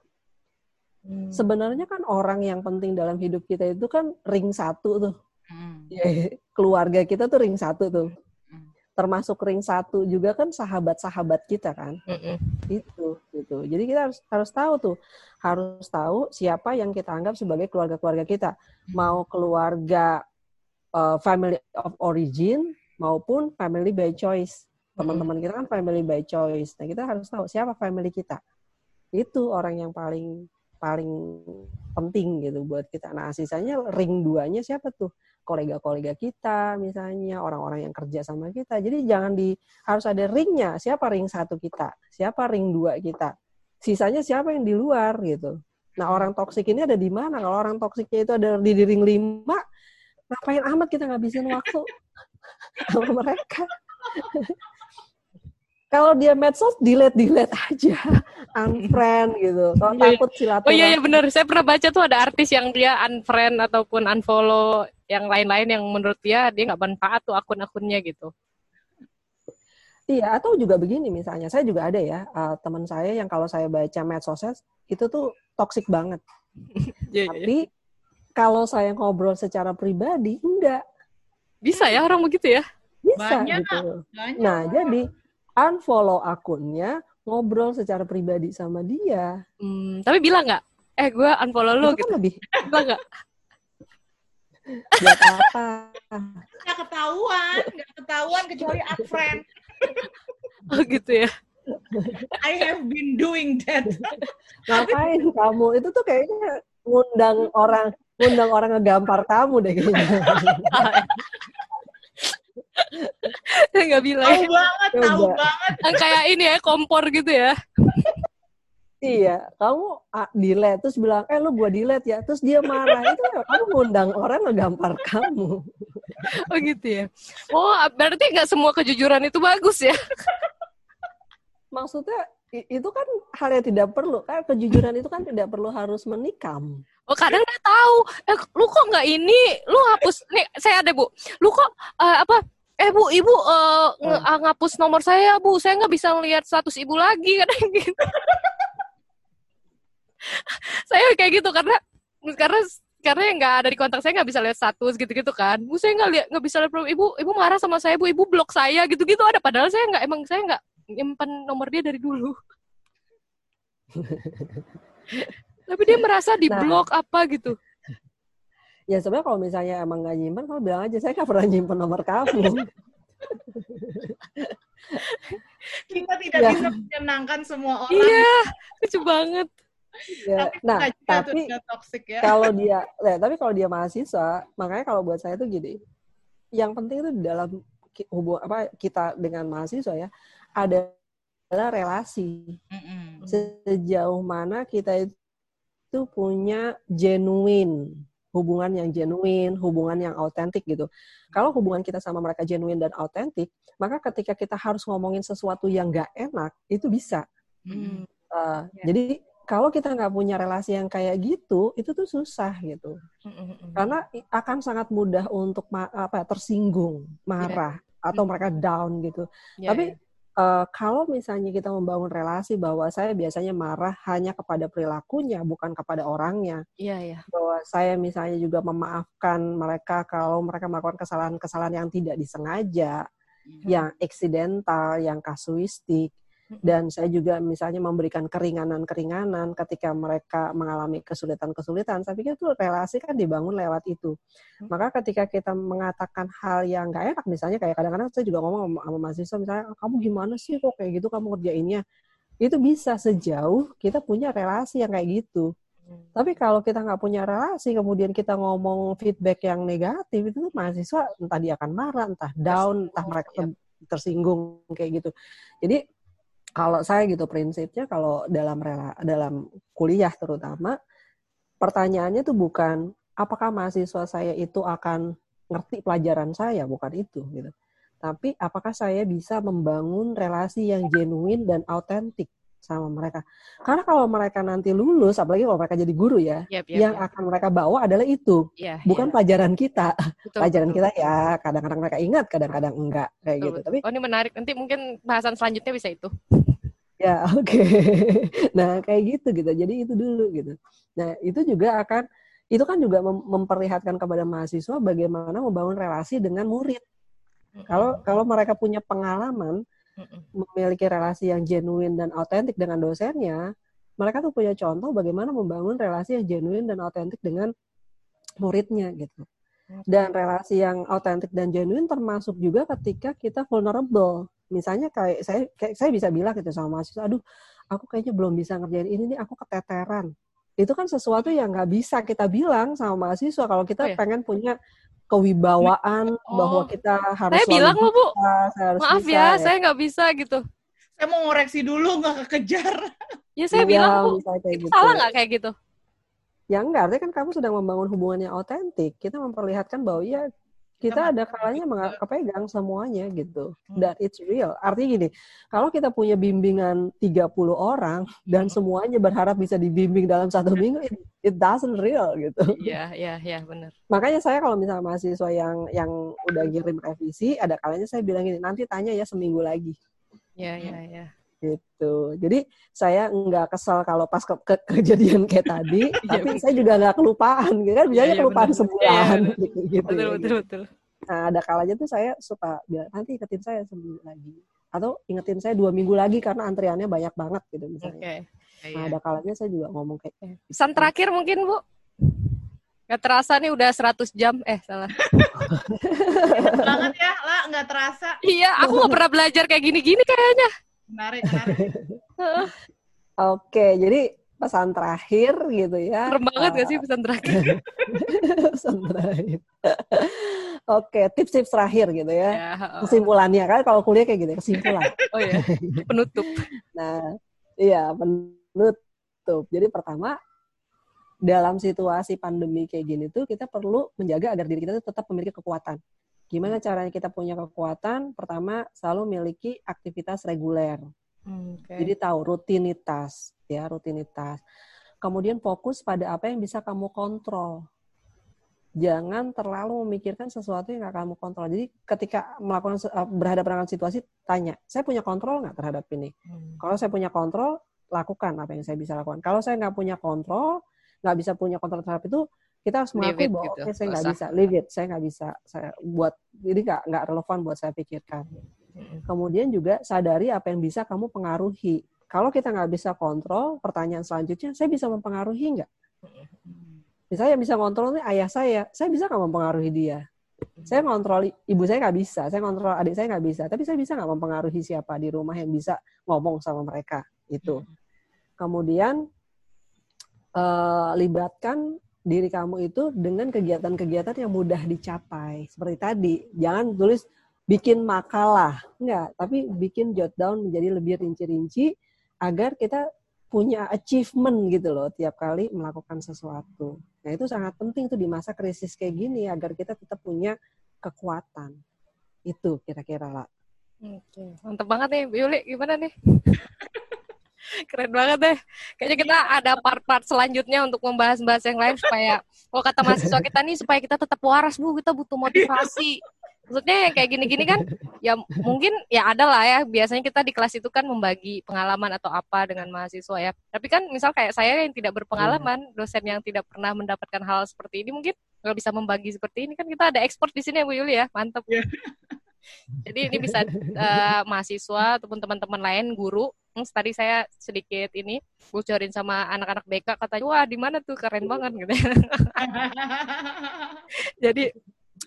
Hmm. sebenarnya kan orang yang penting dalam hidup kita itu kan ring satu tuh. Hmm. Ya, keluarga kita tuh ring satu tuh. Hmm. Termasuk ring satu juga kan sahabat-sahabat kita kan. Mm-mm. itu gitu jadi kita harus harus tahu tuh harus tahu siapa yang kita anggap sebagai keluarga-keluarga kita mau keluarga uh, family of origin maupun family by choice teman-teman kita kan family by choice nah kita harus tahu siapa family kita itu orang yang paling paling penting gitu buat kita. Nah, sisanya ring duanya siapa tuh? Kolega-kolega kita misalnya, orang-orang yang kerja sama kita. Jadi jangan di harus ada ringnya. Siapa ring satu kita? Siapa ring dua kita? Sisanya siapa yang di luar gitu. Nah, orang toksik ini ada di mana? Kalau orang toksiknya itu ada di ring lima, ngapain amat kita ngabisin waktu sama mereka? kalau dia medsos delete delete aja unfriend gitu kalau yeah. takut silaturahmi oh iya iya benar saya pernah baca tuh ada artis yang dia unfriend ataupun unfollow yang lain-lain yang menurut dia dia nggak manfaat tuh akun-akunnya gitu Iya, atau juga begini misalnya, saya juga ada ya uh, teman saya yang kalau saya baca medsosnya itu tuh toksik banget. yeah, iya. Tapi yeah. kalau saya ngobrol secara pribadi, enggak. Bisa ya orang begitu ya? Bisa banyak, gitu. Banyak. Nah, jadi unfollow akunnya, ngobrol secara pribadi sama dia. Hmm, tapi bilang nggak? Eh, gue unfollow lu kan gitu. lebih. bilang nggak? Buat apa? Nggak ketahuan, nggak ketahuan kecuali unfriend. oh gitu ya. I have been doing that. Ngapain kamu? Itu tuh kayaknya ngundang orang ngundang orang ngegampar kamu deh kayaknya. nggak bilang. Tahu banget tahu banget. Yang kayak ini ya kompor gitu ya. Iya kamu ah, delete terus bilang eh lu gua delete ya. Terus dia marah. Itu kamu ngundang orang ngegampar kamu. Oh gitu ya. Oh berarti nggak semua kejujuran itu bagus ya? Maksudnya itu kan hal yang tidak perlu kan? Kejujuran itu kan tidak perlu harus menikam. Oh kadang nggak tahu, eh, lu kok nggak ini, lu hapus, nih saya ada bu, lu kok uh, apa eh bu ibu uh, ng hmm. ngapus nomor saya bu. Saya nggak bisa lihat status ibu lagi kadang gitu. Saya kayak gitu karena karena karena yang nggak ada di kontak saya nggak bisa lihat status gitu-gitu kan. Bu saya nggak lihat nggak bisa lihat ibu ibu marah sama saya bu. Ibu blok saya gitu-gitu ada. Padahal saya nggak emang saya nggak nyimpan nomor dia dari dulu. Tapi dia merasa di blok nah. apa gitu ya sebenarnya kalau misalnya emang nggak nyimpen kamu bilang aja saya nggak pernah nyimpen nomor kamu kita tidak ya. bisa menyenangkan semua orang iya lucu banget ya. tapi nah tapi ya. kalau dia ya, tapi kalau dia mahasiswa makanya kalau buat saya tuh gini yang penting itu di dalam hubung apa kita dengan mahasiswa ya adalah relasi mm -hmm. sejauh mana kita itu punya genuine hubungan yang genuine, hubungan yang autentik gitu. Kalau hubungan kita sama mereka genuine dan autentik, maka ketika kita harus ngomongin sesuatu yang gak enak, itu bisa. Hmm. Uh, ya. Jadi kalau kita nggak punya relasi yang kayak gitu, itu tuh susah gitu. Mm-hmm. Karena akan sangat mudah untuk apa tersinggung, marah yeah. atau mereka down gitu. Yeah, Tapi yeah uh, kalau misalnya kita membangun relasi bahwa saya biasanya marah hanya kepada perilakunya bukan kepada orangnya. Iya, iya. Bahwa saya misalnya juga memaafkan mereka kalau mereka melakukan kesalahan-kesalahan yang tidak disengaja, hmm. yang eksidental, yang kasuistik dan saya juga misalnya memberikan keringanan-keringanan ketika mereka mengalami kesulitan-kesulitan. Saya pikir itu relasi kan dibangun lewat itu. Maka ketika kita mengatakan hal yang nggak enak, misalnya kayak kadang-kadang saya juga ngomong sama mahasiswa, misalnya kamu gimana sih kok kayak gitu kamu kerjainnya? Itu bisa sejauh kita punya relasi yang kayak gitu. Tapi kalau kita nggak punya relasi, kemudian kita ngomong feedback yang negatif, itu mahasiswa entah dia akan marah, entah down, entah mereka tersinggung kayak gitu. Jadi kalau saya gitu prinsipnya kalau dalam rela, dalam kuliah terutama pertanyaannya tuh bukan apakah mahasiswa saya itu akan ngerti pelajaran saya? Bukan itu gitu. Tapi apakah saya bisa membangun relasi yang genuine dan autentik sama mereka karena kalau mereka nanti lulus apalagi kalau mereka jadi guru ya yep, yep, yang yep. akan mereka bawa adalah itu yeah, bukan yeah. pelajaran kita betul, pelajaran betul. kita ya kadang-kadang mereka ingat kadang-kadang enggak kayak betul, gitu betul. tapi oh ini menarik nanti mungkin bahasan selanjutnya bisa itu Ya, oke. Okay. Nah, kayak gitu gitu. Jadi itu dulu gitu. Nah, itu juga akan itu kan juga mem memperlihatkan kepada mahasiswa bagaimana membangun relasi dengan murid. Kalau kalau mereka punya pengalaman memiliki relasi yang genuine dan autentik dengan dosennya, mereka tuh punya contoh bagaimana membangun relasi yang genuine dan autentik dengan muridnya gitu. Dan relasi yang autentik dan genuine termasuk juga ketika kita vulnerable misalnya kayak saya kayak saya bisa bilang gitu sama mahasiswa aduh aku kayaknya belum bisa ngerjain ini nih aku keteteran itu kan sesuatu yang nggak bisa kita bilang sama mahasiswa kalau kita Oh, iya? pengen punya kewibawaan Oh. bahwa kita harus Saya bilang loh, Bu. saya harus Maaf bisa, ya, saya nggak bisa gitu. Saya mau ngoreksi dulu nggak kekejar. Ya saya Iya, bilang, Bu, itu gitu. salah nggak kayak gitu? Ya enggak, artinya kan kamu sedang membangun hubungan yang otentik. Kita memperlihatkan bahwa ya kita ada kalanya menga- kepegang semuanya gitu. Hmm. Dan it's real. Artinya gini, kalau kita punya bimbingan 30 orang dan semuanya berharap bisa dibimbing dalam satu minggu, it, it doesn't real gitu. Iya, iya, iya, benar. Makanya saya kalau misalnya mahasiswa yang yang udah ngirim revisi, ada kalanya saya bilang gini, nanti tanya ya seminggu lagi Iya, iya, iya. Gitu. Jadi saya nggak kesel kalau pas ke, ke- kejadian kayak tadi, Iya, tapi saya juga nggak kelupaan, gitu kan? Biasanya iya, kelupaan bener. sebulan, Iya, gitu, gitu, Betul, ya, betul, gitu. betul. Nah ada kalanya tuh saya suka bilang nanti ingetin saya seminggu lagi, atau ingetin saya dua minggu lagi karena antriannya banyak banget gitu Oke. misalnya. Iya. Nah ada kalanya saya juga ngomong kayak, eh, Pesan terakhir mungkin, Bu. Gak terasa nih udah 100 jam. Eh, salah. banget ya, lah nggak terasa. Iya, aku gak pernah belajar kayak gini-gini kayaknya. Menarik. Oke, jadi pesan terakhir gitu ya. Serem banget eh, gak sih pesan terakhir? pesan terakhir. Oke, tips-tips terakhir gitu ya. ya. Kesimpulannya kan kalau kuliah kayak gitu kesimpulan. oh ya, penutup. Nah, iya penutup. Jadi pertama dalam situasi pandemi kayak gini tuh kita perlu menjaga agar diri kita tuh tetap memiliki kekuatan. Gimana caranya kita punya kekuatan? Pertama, selalu memiliki aktivitas reguler. Oke. Jadi tahu rutinitas, ya rutinitas. Kemudian fokus pada apa yang bisa kamu kontrol. Jangan terlalu memikirkan sesuatu yang nggak kamu kontrol. Jadi ketika melakukan eh, berhadapan dengan situasi, tanya, saya punya kontrol nggak terhadap ini? Hmm. Kalau saya punya kontrol, lakukan apa yang saya bisa lakukan. Kalau saya nggak punya kontrol, nggak bisa punya kontrol terhadap itu, kita harus mengakui it bahwa gitu, oke saya nggak bisa, leave it, saya nggak bisa, saya buat jadi nggak nggak relevan buat saya pikirkan. Hmm. Kemudian juga sadari apa yang bisa kamu pengaruhi. Kalau kita nggak bisa kontrol, pertanyaan selanjutnya, saya bisa mempengaruhi nggak? Misalnya yang bisa kontrol nih ayah saya, saya bisa nggak mempengaruhi dia? Saya ngontrol ibu saya nggak bisa, saya kontrol adik saya nggak bisa, tapi saya bisa nggak mempengaruhi siapa di rumah yang bisa ngomong sama mereka itu. Kemudian eh, libatkan diri kamu itu dengan kegiatan-kegiatan yang mudah dicapai. Seperti tadi, jangan tulis bikin makalah, enggak, tapi bikin jot down menjadi lebih rinci-rinci agar kita punya achievement gitu loh tiap kali melakukan sesuatu. Nah itu sangat penting tuh di masa krisis kayak gini agar kita tetap punya kekuatan. Itu kira-kira lah. Oke, mantep banget nih, Bu Yuli. Gimana nih? Keren banget deh. Kayaknya kita ada part-part selanjutnya untuk membahas-bahas yang lain supaya, kalau kata mahasiswa kita nih, supaya kita tetap waras, Bu. Kita butuh motivasi. Maksudnya yang kayak gini-gini kan, ya mungkin ya ada lah ya. Biasanya kita di kelas itu kan membagi pengalaman atau apa dengan mahasiswa ya. Tapi kan misal kayak saya yang tidak berpengalaman, dosen yang tidak pernah mendapatkan hal seperti ini, mungkin nggak bisa membagi seperti ini. Kan kita ada ekspor di sini ya Bu Yuli ya. Mantap. Iya. Jadi ini bisa eh, mahasiswa ataupun teman-teman lain, guru. Hmm, tadi saya sedikit ini bocorin sama anak-anak BK katanya, wah di mana tuh keren banget gitu. Jadi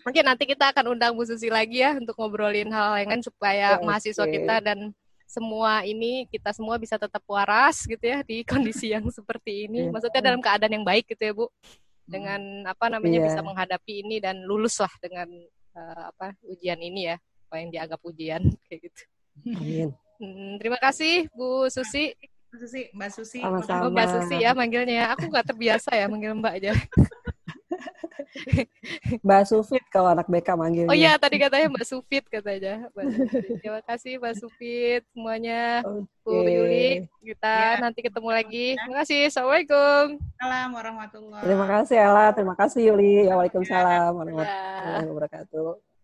mungkin nanti kita akan undang Bu Susi lagi ya untuk ngobrolin hal yang lain supaya Oke. mahasiswa kita dan semua ini kita semua bisa tetap waras gitu ya di kondisi yang seperti ini. Iya. Maksudnya dalam keadaan yang baik gitu ya Bu. Dengan apa namanya Iya. bisa menghadapi ini dan lulus lah dengan eh, apa ujian ini ya, apa yang dianggap ujian kayak gitu. Amin. Hmm, terima kasih Bu Susi. Susi, Mbak Susi. Sama-sama. Oh, Mbak Susi ya manggilnya ya. Aku nggak terbiasa ya manggil Mbak aja. Mbak Sufit kalau anak BK manggilnya. Oh iya, tadi katanya Mbak Sufit katanya. Mbak Sufit. Terima kasih Mbak Sufit semuanya. Bu Oke. Yuli, kita Ya. nanti ketemu lagi. Terima kasih. Assalamualaikum. Assalamualaikum warahmatullahi Terima kasih Ella, terima kasih Yuli. Ya, Waalaikumsalam warahmatullahi Dadah. wabarakatuh.